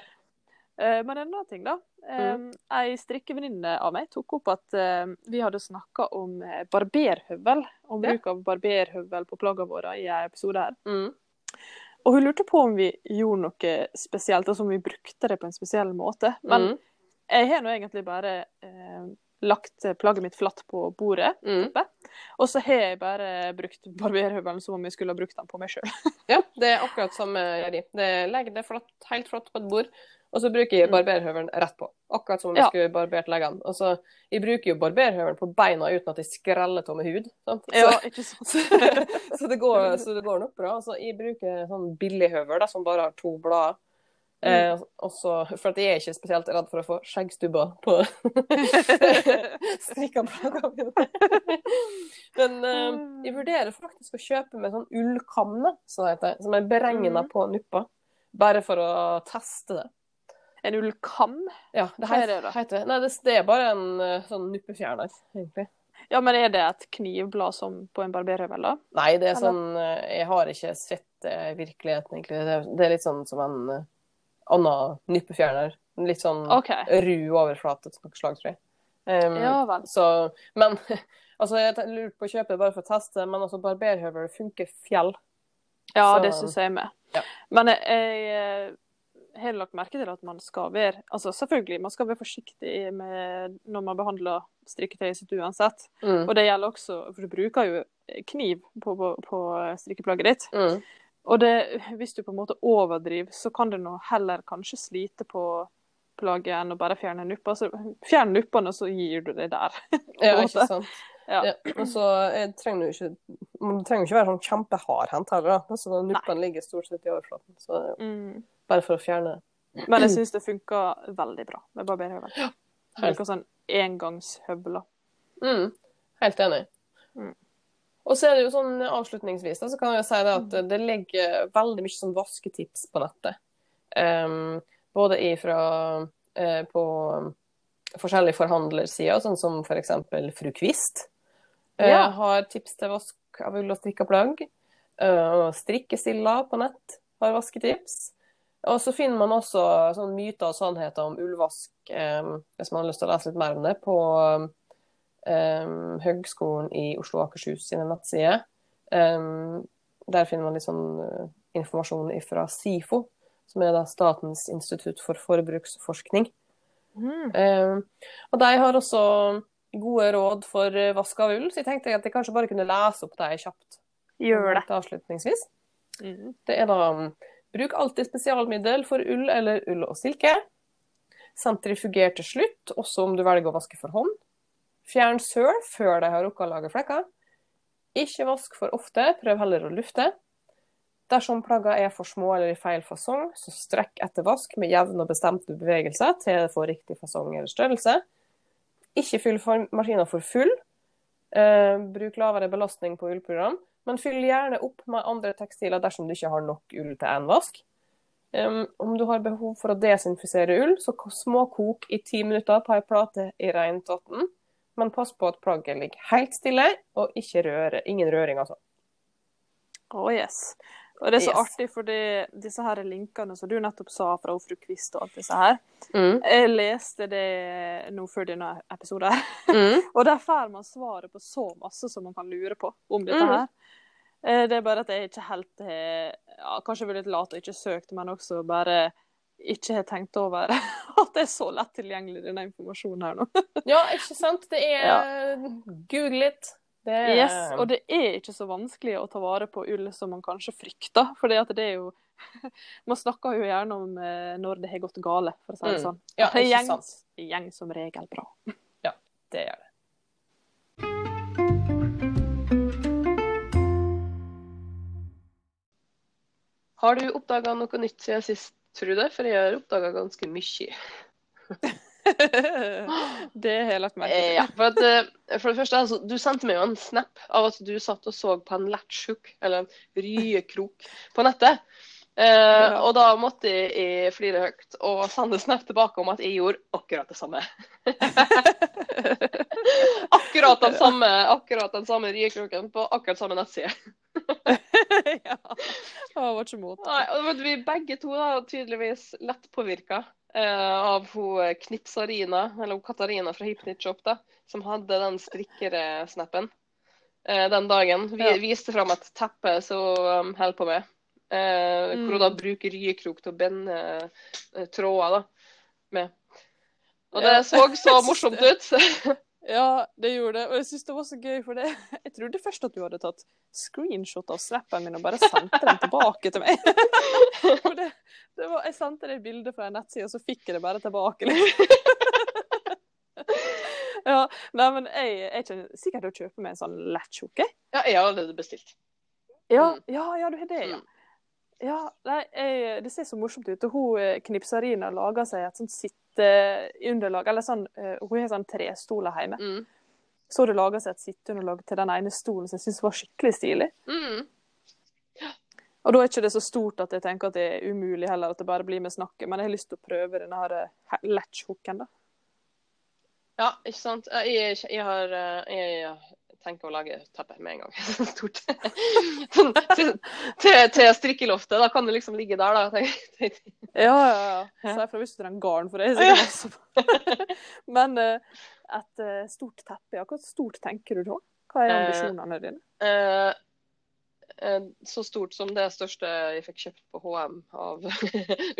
Eh, Men en annen ting, da. Mm. Ei strikkevenninne av meg tok opp at eh, vi hadde snakka om eh, barberhøvel. Om bruk av barberhøvel på plaggene våre i en episode her. Mm. Og hun lurte på om vi gjorde noe spesielt, altså om vi brukte det på en spesiell måte. Men Mm. jeg har nå egentlig bare eh, lagt plagget mitt flatt på bordet. Mm. Og så har jeg bare brukt barberhøvelen som om jeg skulle ha brukt den på meg sjøl. Ja, det er akkurat samme jeg gjør. Det flatt, helt flatt på et bord, og så bruker jeg Mm. barberhøvelen rett på. Akkurat som om jeg Ja. skulle barbert leggene. Og så, jeg bruker jo barberhøvelen på beina uten at jeg skreller av med hud. Så, Ja, ikke sant? så, det går, så det går nok bra. Så jeg bruker sånn billighøvel da, som bare har to blader. Eh, også, for at jeg er ikke spesielt redd for å få skjeggstubber på strikka plaggene mine. Men eh, jeg vurderer faktisk å kjøpe med sånn ullkamne, som det heter, som er beregna mm. på nuppa. Bare for å teste det. En ullkam? Ja, det heter, er heter, det Nei, det, det er bare en eh, sånn nuppefjerner, egentlig. Ja, men er det et knivblad som på en barberhøvel, da? Nei, det er Eller? sånn eh, Jeg har ikke sett det i virkeligheten, egentlig. Det, er- det er litt sånn som en uh, annen nuppefjerner. Litt sånn okay. ru overflate av noe slag, tror jeg. Um, Ja vel. Så, men altså, jeg te- lurte på å kjøpe det bare for å teste, men altså, barberhøvel funker fjell. Ja, Så- det syns jeg med. Ja. Men jeg, jeg har lagt merke til at man skal være Altså selvfølgelig, man skal være forsiktig med når man behandler strikketøyet sitt uansett. Mm. Og det gjelder også For du bruker jo kniv på, på, på strikkeplagget ditt. Mm. Og det, hvis du på en måte overdriver, så kan du nå heller kanskje slite på plagget enn å bare fjerne nuppa. Så fjern nuppene, og så gir du det der. Ja, ikke sant. Ja. Ja. Og så jeg trenger jo ikke Man trenger ikke være sånn kjempehardhendt heller, da. Altså, Nuppene ligger stort sett i overflaten, så Mm. Bare for å fjerne det. Men jeg syns det funker veldig bra med barberhøvel. Ja. Bruker sånn engangshøvler. Mm. Helt enig. Mm. Og så er det jo sånn avslutningsvis da, så kan jeg jo si det at det ligger veldig mye sånn vasketips på nettet. Um, både ifra uh, på forskjellige forhandlersider, sånn som f.eks. Fru Kvist. Ja. Uh, Har tips til vask av ull og strikka plagg. Uh, Strikkestilla på nett har vasketips. Og så finner man også sånn myter og sannheter om ulvask, eh, hvis man har lyst til å lese litt mer om det, på eh, Høgskolen i Oslo og Akershus sine nettsider. Eh, der finner man litt sånn uh, informasjon fra SIFO, som er da Statens institutt for forbruksforskning. Mm. Um, og de har også gode råd for uh, vask av ull, så jeg tenkte at jeg kanskje bare kunne lese opp dem kjapt. Gjør det. Avslutningsvis. Mm. Det er da Bruk alltid spesialmiddel for ull eller ull og silke. Sentrifuger til slutt, også om du velger å vaske for hånd. Fjern søl før de har rukket å lage flekker. Ikke vask for ofte, prøv heller å lufte. Dersom plagger er for små eller i feil fasong, så strekk etter vask med jevne og bestemte bevegelser til det får riktig fasong eller størrelse. Ikke fyll maskinen for full. Eh, bruk lavere belastning på ullprogram, men fyll gjerne opp med andre tekstiler dersom du ikke har nok ull til én vask. Um, om du har behov for å desinfisere ull, så små småkok i ti minutter på ei plate i rent vann. Men pass på at plagget ligger helt stille, og ikke røre. Ingen røring, altså. Å, yes. Og det er så Yes. artig, fordi disse her linkene som du nettopp sa fra fru Kvist og alt disse her, Mm. jeg leste det nå før denne episoden Mm. og der får man svaret på så masse som man kan lure på om dette Mhm. her. Det er bare at jeg ikke helt har ja, Kanskje vært litt lat og ikke søkt, men også bare ikke har tenkt over at det er så lett tilgjengelig, denne informasjonen her nå. Ja, ikke sant? Det er Google it. Det er Yes, og det er ikke så vanskelig å ta vare på ull som man kanskje frykter. For det er jo Man snakker jo gjerne om eh, når det har gått gale, for å si det Mm. sånn. Ja, det gjeng, gjeng som regel bra. det gjør det. Har du oppdaga noe nytt siden sist, Trude? For jeg har oppdaga ganske mye. det har jeg lagt merke til. ja, for, at, eh, for det første, altså, du sendte meg jo en snap av at du satt og så på en latchhook, eller en ryekrok, på nettet. Eh, Og da måtte jeg, flire høyt og sende snap tilbake om at jeg gjorde akkurat det samme. akkurat den samme, akkurat den samme riekroken på akkurat samme nettside. ja. Det var. Nei, og vi begge to da, tydeligvis lett påvirka uh, av hun eh, Knipsarina, eller hun Katarina fra Hypnitshop, da, som hadde den strikkersnappen uh, den dagen. Vi Ja. viste fram et teppe som um, holder på med. Eh, Hvor hun da Mm. bruker ryekrok til å binde eh, tråder da, med. Og det så så morsomt ut. Ja, det gjorde det. Og jeg syns det var så gøy, for det Jeg trodde først at du hadde tatt screenshot av snappen min og bare sendte den tilbake til meg. Det, det var, jeg sendte deg bilde fra en nettside, og så fikk jeg det bare tilbake. Liksom. Ja, nei, men jeg, jeg kjenner sikkert å kjøpe meg en sånn lettkjoke. ja, jeg har allerede bestilt. Ja, Mm. ja, ja, du har det, ja. Ja, nei, jeg, Det ser så morsomt ut. Og hun knipserina Knipsarina lager seg et sånt sitteunderlag. Eller sånn, eh, hun har sånn trestoler hjemme. Mm. Så det laga seg et sitteunderlag til den ene stolen som jeg syns var skikkelig stilig. Mm. Og da er ikke det så stort at jeg tenker at det er umulig heller, at det bare blir med snakket. Men jeg har lyst til å prøve denne her eh, latchhooken, da. Ja, ikke sant. Jeg, jeg, har eh, Jeg tenker å lage teppe med en gang. Stort. Sånn, til, til, til strikkeloftet. Da kan det liksom ligge der, da. Ja, ja, ja. Så jeg får visst du trenger garn for det. sikkert. Men eh, et eh, stort teppe, ja. Hva stort tenker du da? Hva er Eh, ambisjonene dine? Eh, eh, så stort som det største jeg fikk kjøpt på HM av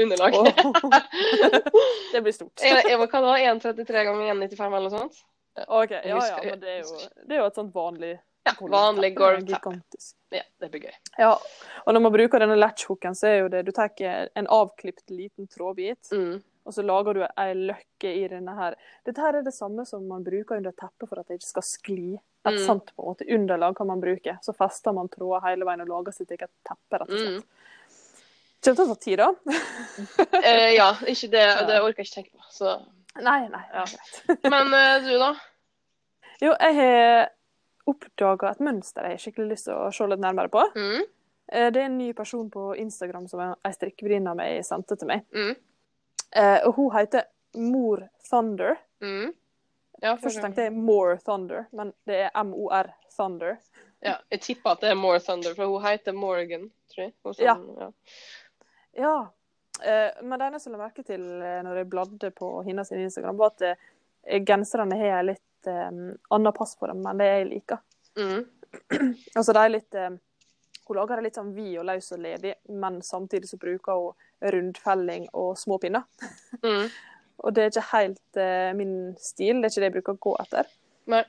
underlag. Oh. det blir stort. Jeg, jeg, hva da? 1,33 ganger 1,95 eller noe sånt? OK, ja ja, men det er jo, det er jo et sånt vanlig Ja, vanlig gulvteppe. Gigantisk. Ja, det blir gøy. Ja, og når man bruker denne latchhooken, så er jo det Du tar en avklipt liten trådbit, Mm. og så lager du ei løkke i denne her. Dette her er det samme som man bruker under teppet for at det ikke skal skli. Et Mm. sånt på en måte underlag kan man bruke. Så fester man tråder hele veien og lager sitt eget teppe, rett og Mm. slett. Kommer til å ta tid, da. Eh, ja, ikke det, det orker jeg ikke tenke på. Så. Nei, nei. Ja. greit. Men eh, du, da? Jo, jeg har oppdaga et mønster jeg har skikkelig lyst til å se litt nærmere på. Mm. Eh, Det er en ny person på Instagram som ei strikkevenninne av meg sendte til meg. Mm. Eh, Og hun heter Mor Thunder. Mm. Ja, Først tenkte jeg More Thunder, men det er MOR Thunder. Ja, jeg tipper at det er More Thunder, for hun heter Morgan, tror jeg. Sånn, ja. Ja. Eh, Men det eneste jeg la merke til eh, når jeg bladde på hennes Instagram, var at eh, genserne har en litt um, annen pass på dem enn det jeg liker. Mm. Altså de er litt um, Hun lager det litt sånn vid og løs og ledig, men samtidig så bruker hun rundfelling og små pinner. Mm. Og det er ikke helt uh, min stil, det er ikke det jeg bruker å gå etter. Nei.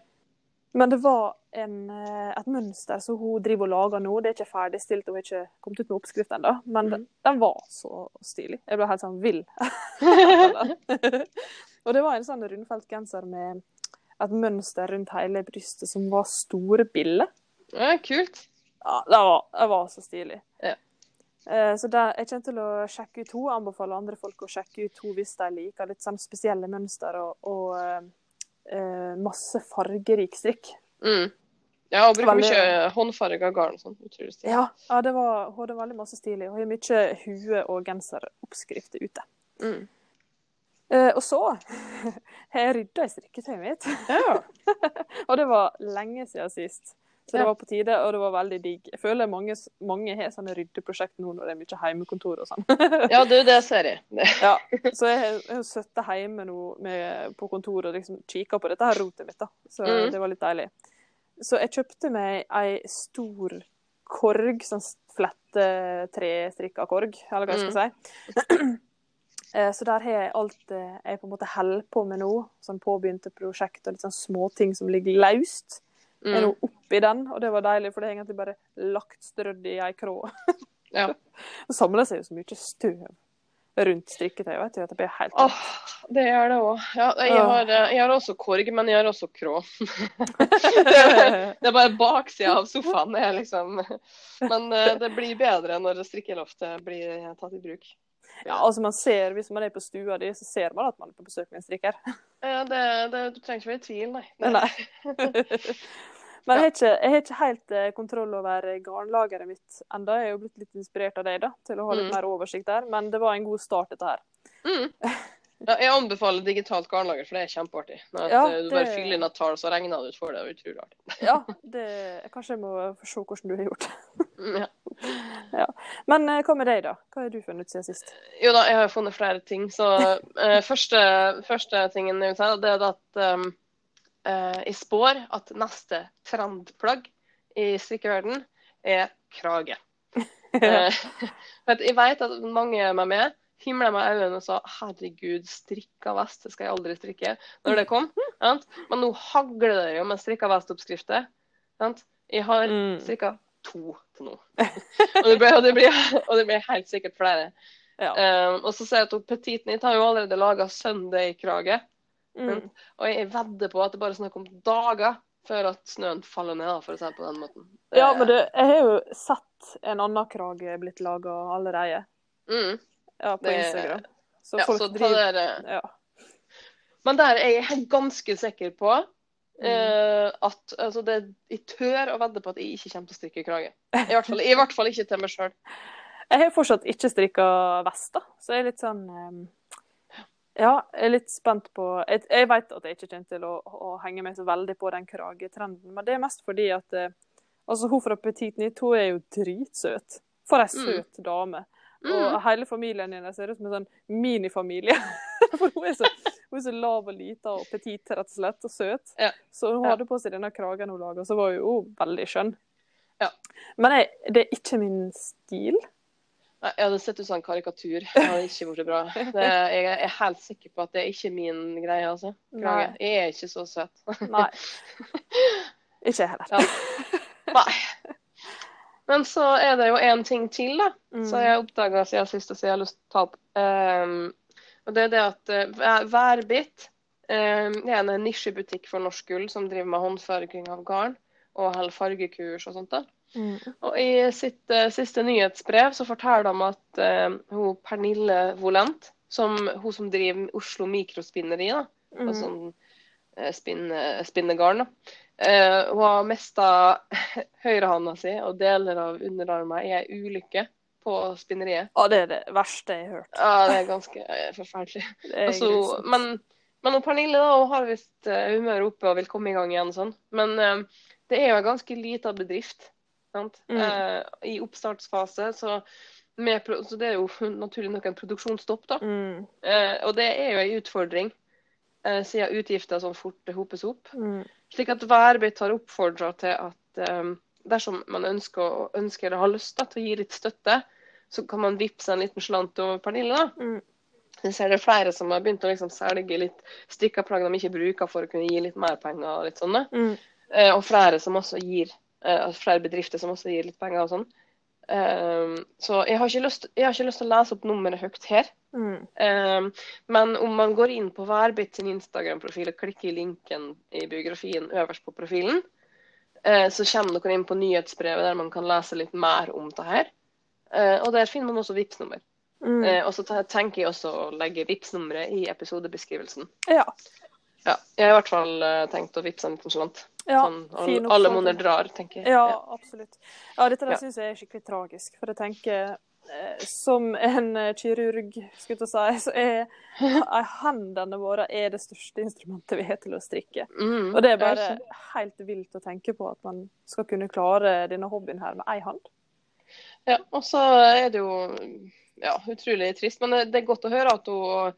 Men det var en, eh, et mønster som hun driver og lager nå. Det er ikke ferdigstilt, hun har ikke kommet ut med oppskrift ennå. Men mm. den var så stilig. Jeg ble helt sånn vill. og det var en sånn rundfelt genser med et mønster rundt hele brystet som var store biller. Ja, kult. Ja, det var, det var så stilig. Ja. Eh, Så det, jeg kommer til å sjekke ut henne. Anbefaler andre folk å sjekke ut henne hvis de liker litt sånn spesielle mønster og, og eh, masse fargerik strikk. Mm. Ja, og bruker Veldig- mye håndfarga garn sånn. Utrolig stilig. Ja, ja det var, hun hadde veldig masse stilig. Hun har mye hue- og genseroppskrifter ute. Mm. Eh, og så har jeg rydda i strikketøyet mitt. Ja. Og det var lenge siden sist. Så det var på tide, og det var veldig digg. Jeg føler mange, mange har sånne ryddeprosjekt nå når det er mye heimekontor og sånn. ja, du, det ser jeg. Det. Ja, så jeg har- sittet hjemme nå med, på kontoret og liksom kikka på dette her rotet mitt, da. Så Mm. det var litt deilig. Så jeg kjøpte meg ei stor korg, sånn flette trestrikka korg, eller hva jeg skal si. Eh, Så der har jeg alt eh, jeg på en måte holder på med nå, sånn påbegynte prosjekt og litt sånn småting som ligger løst, er nå Mm. oppi den, og det var deilig, for det er egentlig bare lagt strødd i ei krå. Ja. Det samler seg jo så mye støv rundt strikketøyet vet du, at det blir helt Åh, det gjør det òg. Ja, jeg, har, eh, jeg har også korg, men jeg har også krå. det, det er bare baksida av sofaen. Er liksom Men eh, det blir bedre når strikkeloftet blir tatt i bruk. Ja, altså man ser, Hvis man er på stua di, så ser man at man er på besøk med en strikker. Ja, Det, det, du trenger ikke være i tvil, nei. Nei. Men jeg har ikke, jeg har ikke helt eh, kontroll over garnlageret mitt enda. Jeg er jo blitt litt inspirert av deg da, til å ha litt Mm. mer oversikt der. Men det var en god start, dette her. Mm. Ja, jeg anbefaler digitalt garnlager, for det er kjempeartig. Når Ja, det... du bare fyller inn et tall, så regner det ut for deg. Det er utrolig artig. Ja, det, Kanskje jeg må få se hvordan du har gjort. Mm, Ja. Men eh, hva med deg, da? Hva har du funnet ut siden sist? Jo da, jeg har funnet flere ting. Så eh, første, første tingen jeg vil si, det er at um, eh, jeg spår at neste trendplagg i strikkeverden er krage. Eh, jeg vet at mange med meg himla med øynene og sa herregud, strikka vest det skal jeg aldri strikke. Når det kom. Sant? Men nå hagler det jo med strikka vest-oppskrifter. Jeg har Mm. strikka to til nå. og, det blir, og, det blir, og det blir helt sikkert flere. Ja. Um, og så ser jeg at Petit Petiten It har jo allerede laga Sunday-krage. Mm. Og jeg vedder på at det bare er snakk om dager før at snøen faller ned, for å si det på den måten. ja, men det, jeg har jo sett en annen krage blitt laga allerede. Mm. Ja, på Det- Instagram. Så Ja, folk så driver dere ja. Men der er jeg ganske sikker på Eh, at altså det, jeg tør å vedde på at jeg ikke kommer til å strikke krage. I hvert fall, i hvert fall ikke til meg sjøl. Jeg har fortsatt ikke strikka vest, da, så jeg er litt sånn um, Ja, jeg er litt spent på Jeg, jeg vet at jeg ikke kommer til å, å henge meg så veldig på den kragetrenden, men det er mest fordi at uh, Altså, hun fra Petit Nytt, hun er jo dritsøt. For ei Mm. søt dame. Mm. Og hele familien hennes ser ut som en sånn minifamilie. For hun er, så, hun er så lav og lita og petit, rett og slett, og søt. Ja. Så hun hadde på seg denne kragen hun laga, så var hun jo veldig skjønn. Ja. Men jeg, det er ikke min stil. Nei, Jeg hadde sett ut som en karikatur. Det hadde ikke vært bra. Det, jeg er helt sikker på at det er ikke min greie, altså. Krage. Jeg er ikke så søt. Nei. Ikke jeg heller. Ja. Nei. Men så er det jo en ting til, da. Mm. Så jeg oppdaga siden sist og så jeg har lyst til å ta opp. Ehm, og det er det at Vær- Værbit ehm, er en nisjebutikk for norsk gull som driver med håndfarging av garn og holder fargekurs og sånt. da. Mm. Og I sitt uh, siste nyhetsbrev så forteller de at uh, hun Pernille Volent, som, hun som driver Oslo Mikrospinneri, da, Mm. og sånn uh, spinne, spinnegarn. da. Eh, hun har mista høyrehånda si og deler av underarmen i ei ulykke på spinneriet. Ja, det er det verste jeg har hørt. Ja, det er ganske eh, forferdelig. Er Altså, men, men Pernille da, hun har visst uh, humøret oppe og vil komme i gang igjen. og sånn. Men eh, det er jo en ganske lita bedrift. Sant? Mm. Eh, I oppstartsfase. Så, med, så det er jo naturlig nok en produksjonsstopp. da. Mm. Eh, og det er jo en utfordring, eh, siden utgifter sånn fort hopes opp. Mm. Slik at Værbit har oppfordra til at um, dersom man ønsker, ønsker eller har lyst da, til å gi litt støtte, så kan man vippse en liten slant over Pernille. da. Mm. Jeg ser det er flere som har begynt å liksom selge litt stykker plagg de ikke bruker for å kunne gi litt mer penger. og litt sånne. Mm. Eh, og flere som også gir, eh, altså flere bedrifter som også gir litt penger og sånn. Eh, så jeg har, lyst, jeg har ikke lyst til å lese opp nummeret høyt her. Mm. Um, men om man går inn på Værbit sin Instagram-profil og klikker i linken i biografien øverst på profilen, eh, så kommer dere inn på nyhetsbrevet der man kan lese litt mer om det her. Eh, og der finner man også Vipps-nummer. Mm. Eh, og så tenker jeg også å legge Vipps-nummeret i episodebeskrivelsen. Ja. Ja, jeg har i hvert fall eh, tenkt å vippse en liten slant. ja. sånn, alle, monner drar, tenker jeg. Ja, absolutt. Ja, dette der Ja. syns jeg er skikkelig tragisk. For jeg tenker, eh, som en kirurg, skulle jeg si, så er er hendene våre er det største instrumentet vi har til å strikke. Mm, Og det er bare helt vilt å tenke på at man skal kunne klare denne hobbyen her med ei hand. Ja, og så er det jo ja, utrolig trist. Men det, er godt å høre at hun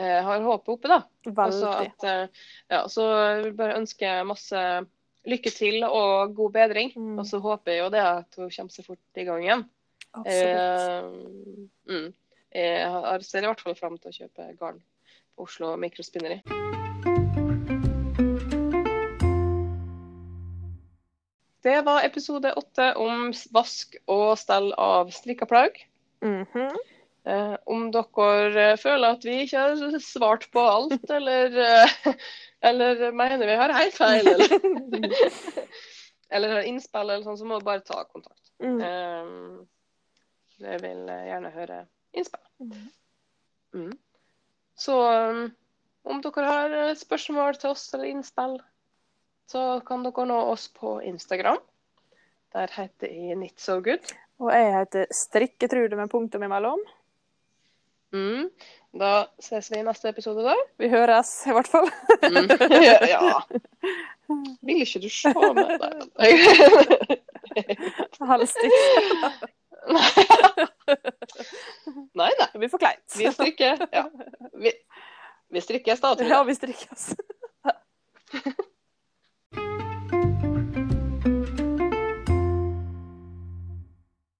eh, har håpet oppe, da. Veldig. at, eh, ja, så jeg vil bare ønske masse lykke til og god bedring. Mm. Og så håper jeg jo det at hun kommer seg fort i gang igjen. Absolutt. Eh, mm. Jeg ser i hvert fall fram til å kjøpe garn på Oslo Mikrospinneri. Det var episode åtte om vask og stell av strikka plagg. Mhm. Eh, om dere føler at vi ikke har svart på alt, eller, eh, eller mener vi har helt feil, eller, eller har innspill, eller sånn, så må du bare ta kontakt. Mm. Eh, jeg vil gjerne høre innspill. Mhm. Mm. Så um, om dere har eh, spørsmål til oss eller innspill, så kan dere nå oss på Instagram. Der heter jeg So Good. Og jeg heter Strikketrude med punktum imellom. Mm. Da ses vi i neste episode, da. Vi høres i hvert fall. Mm. ja. Vil ikke du se meg der? Helst ikke. Nei, nei. Blir for kleint. Vi strikker. Ja. Vi, vi strikker jeg. Ja, vi strikkes.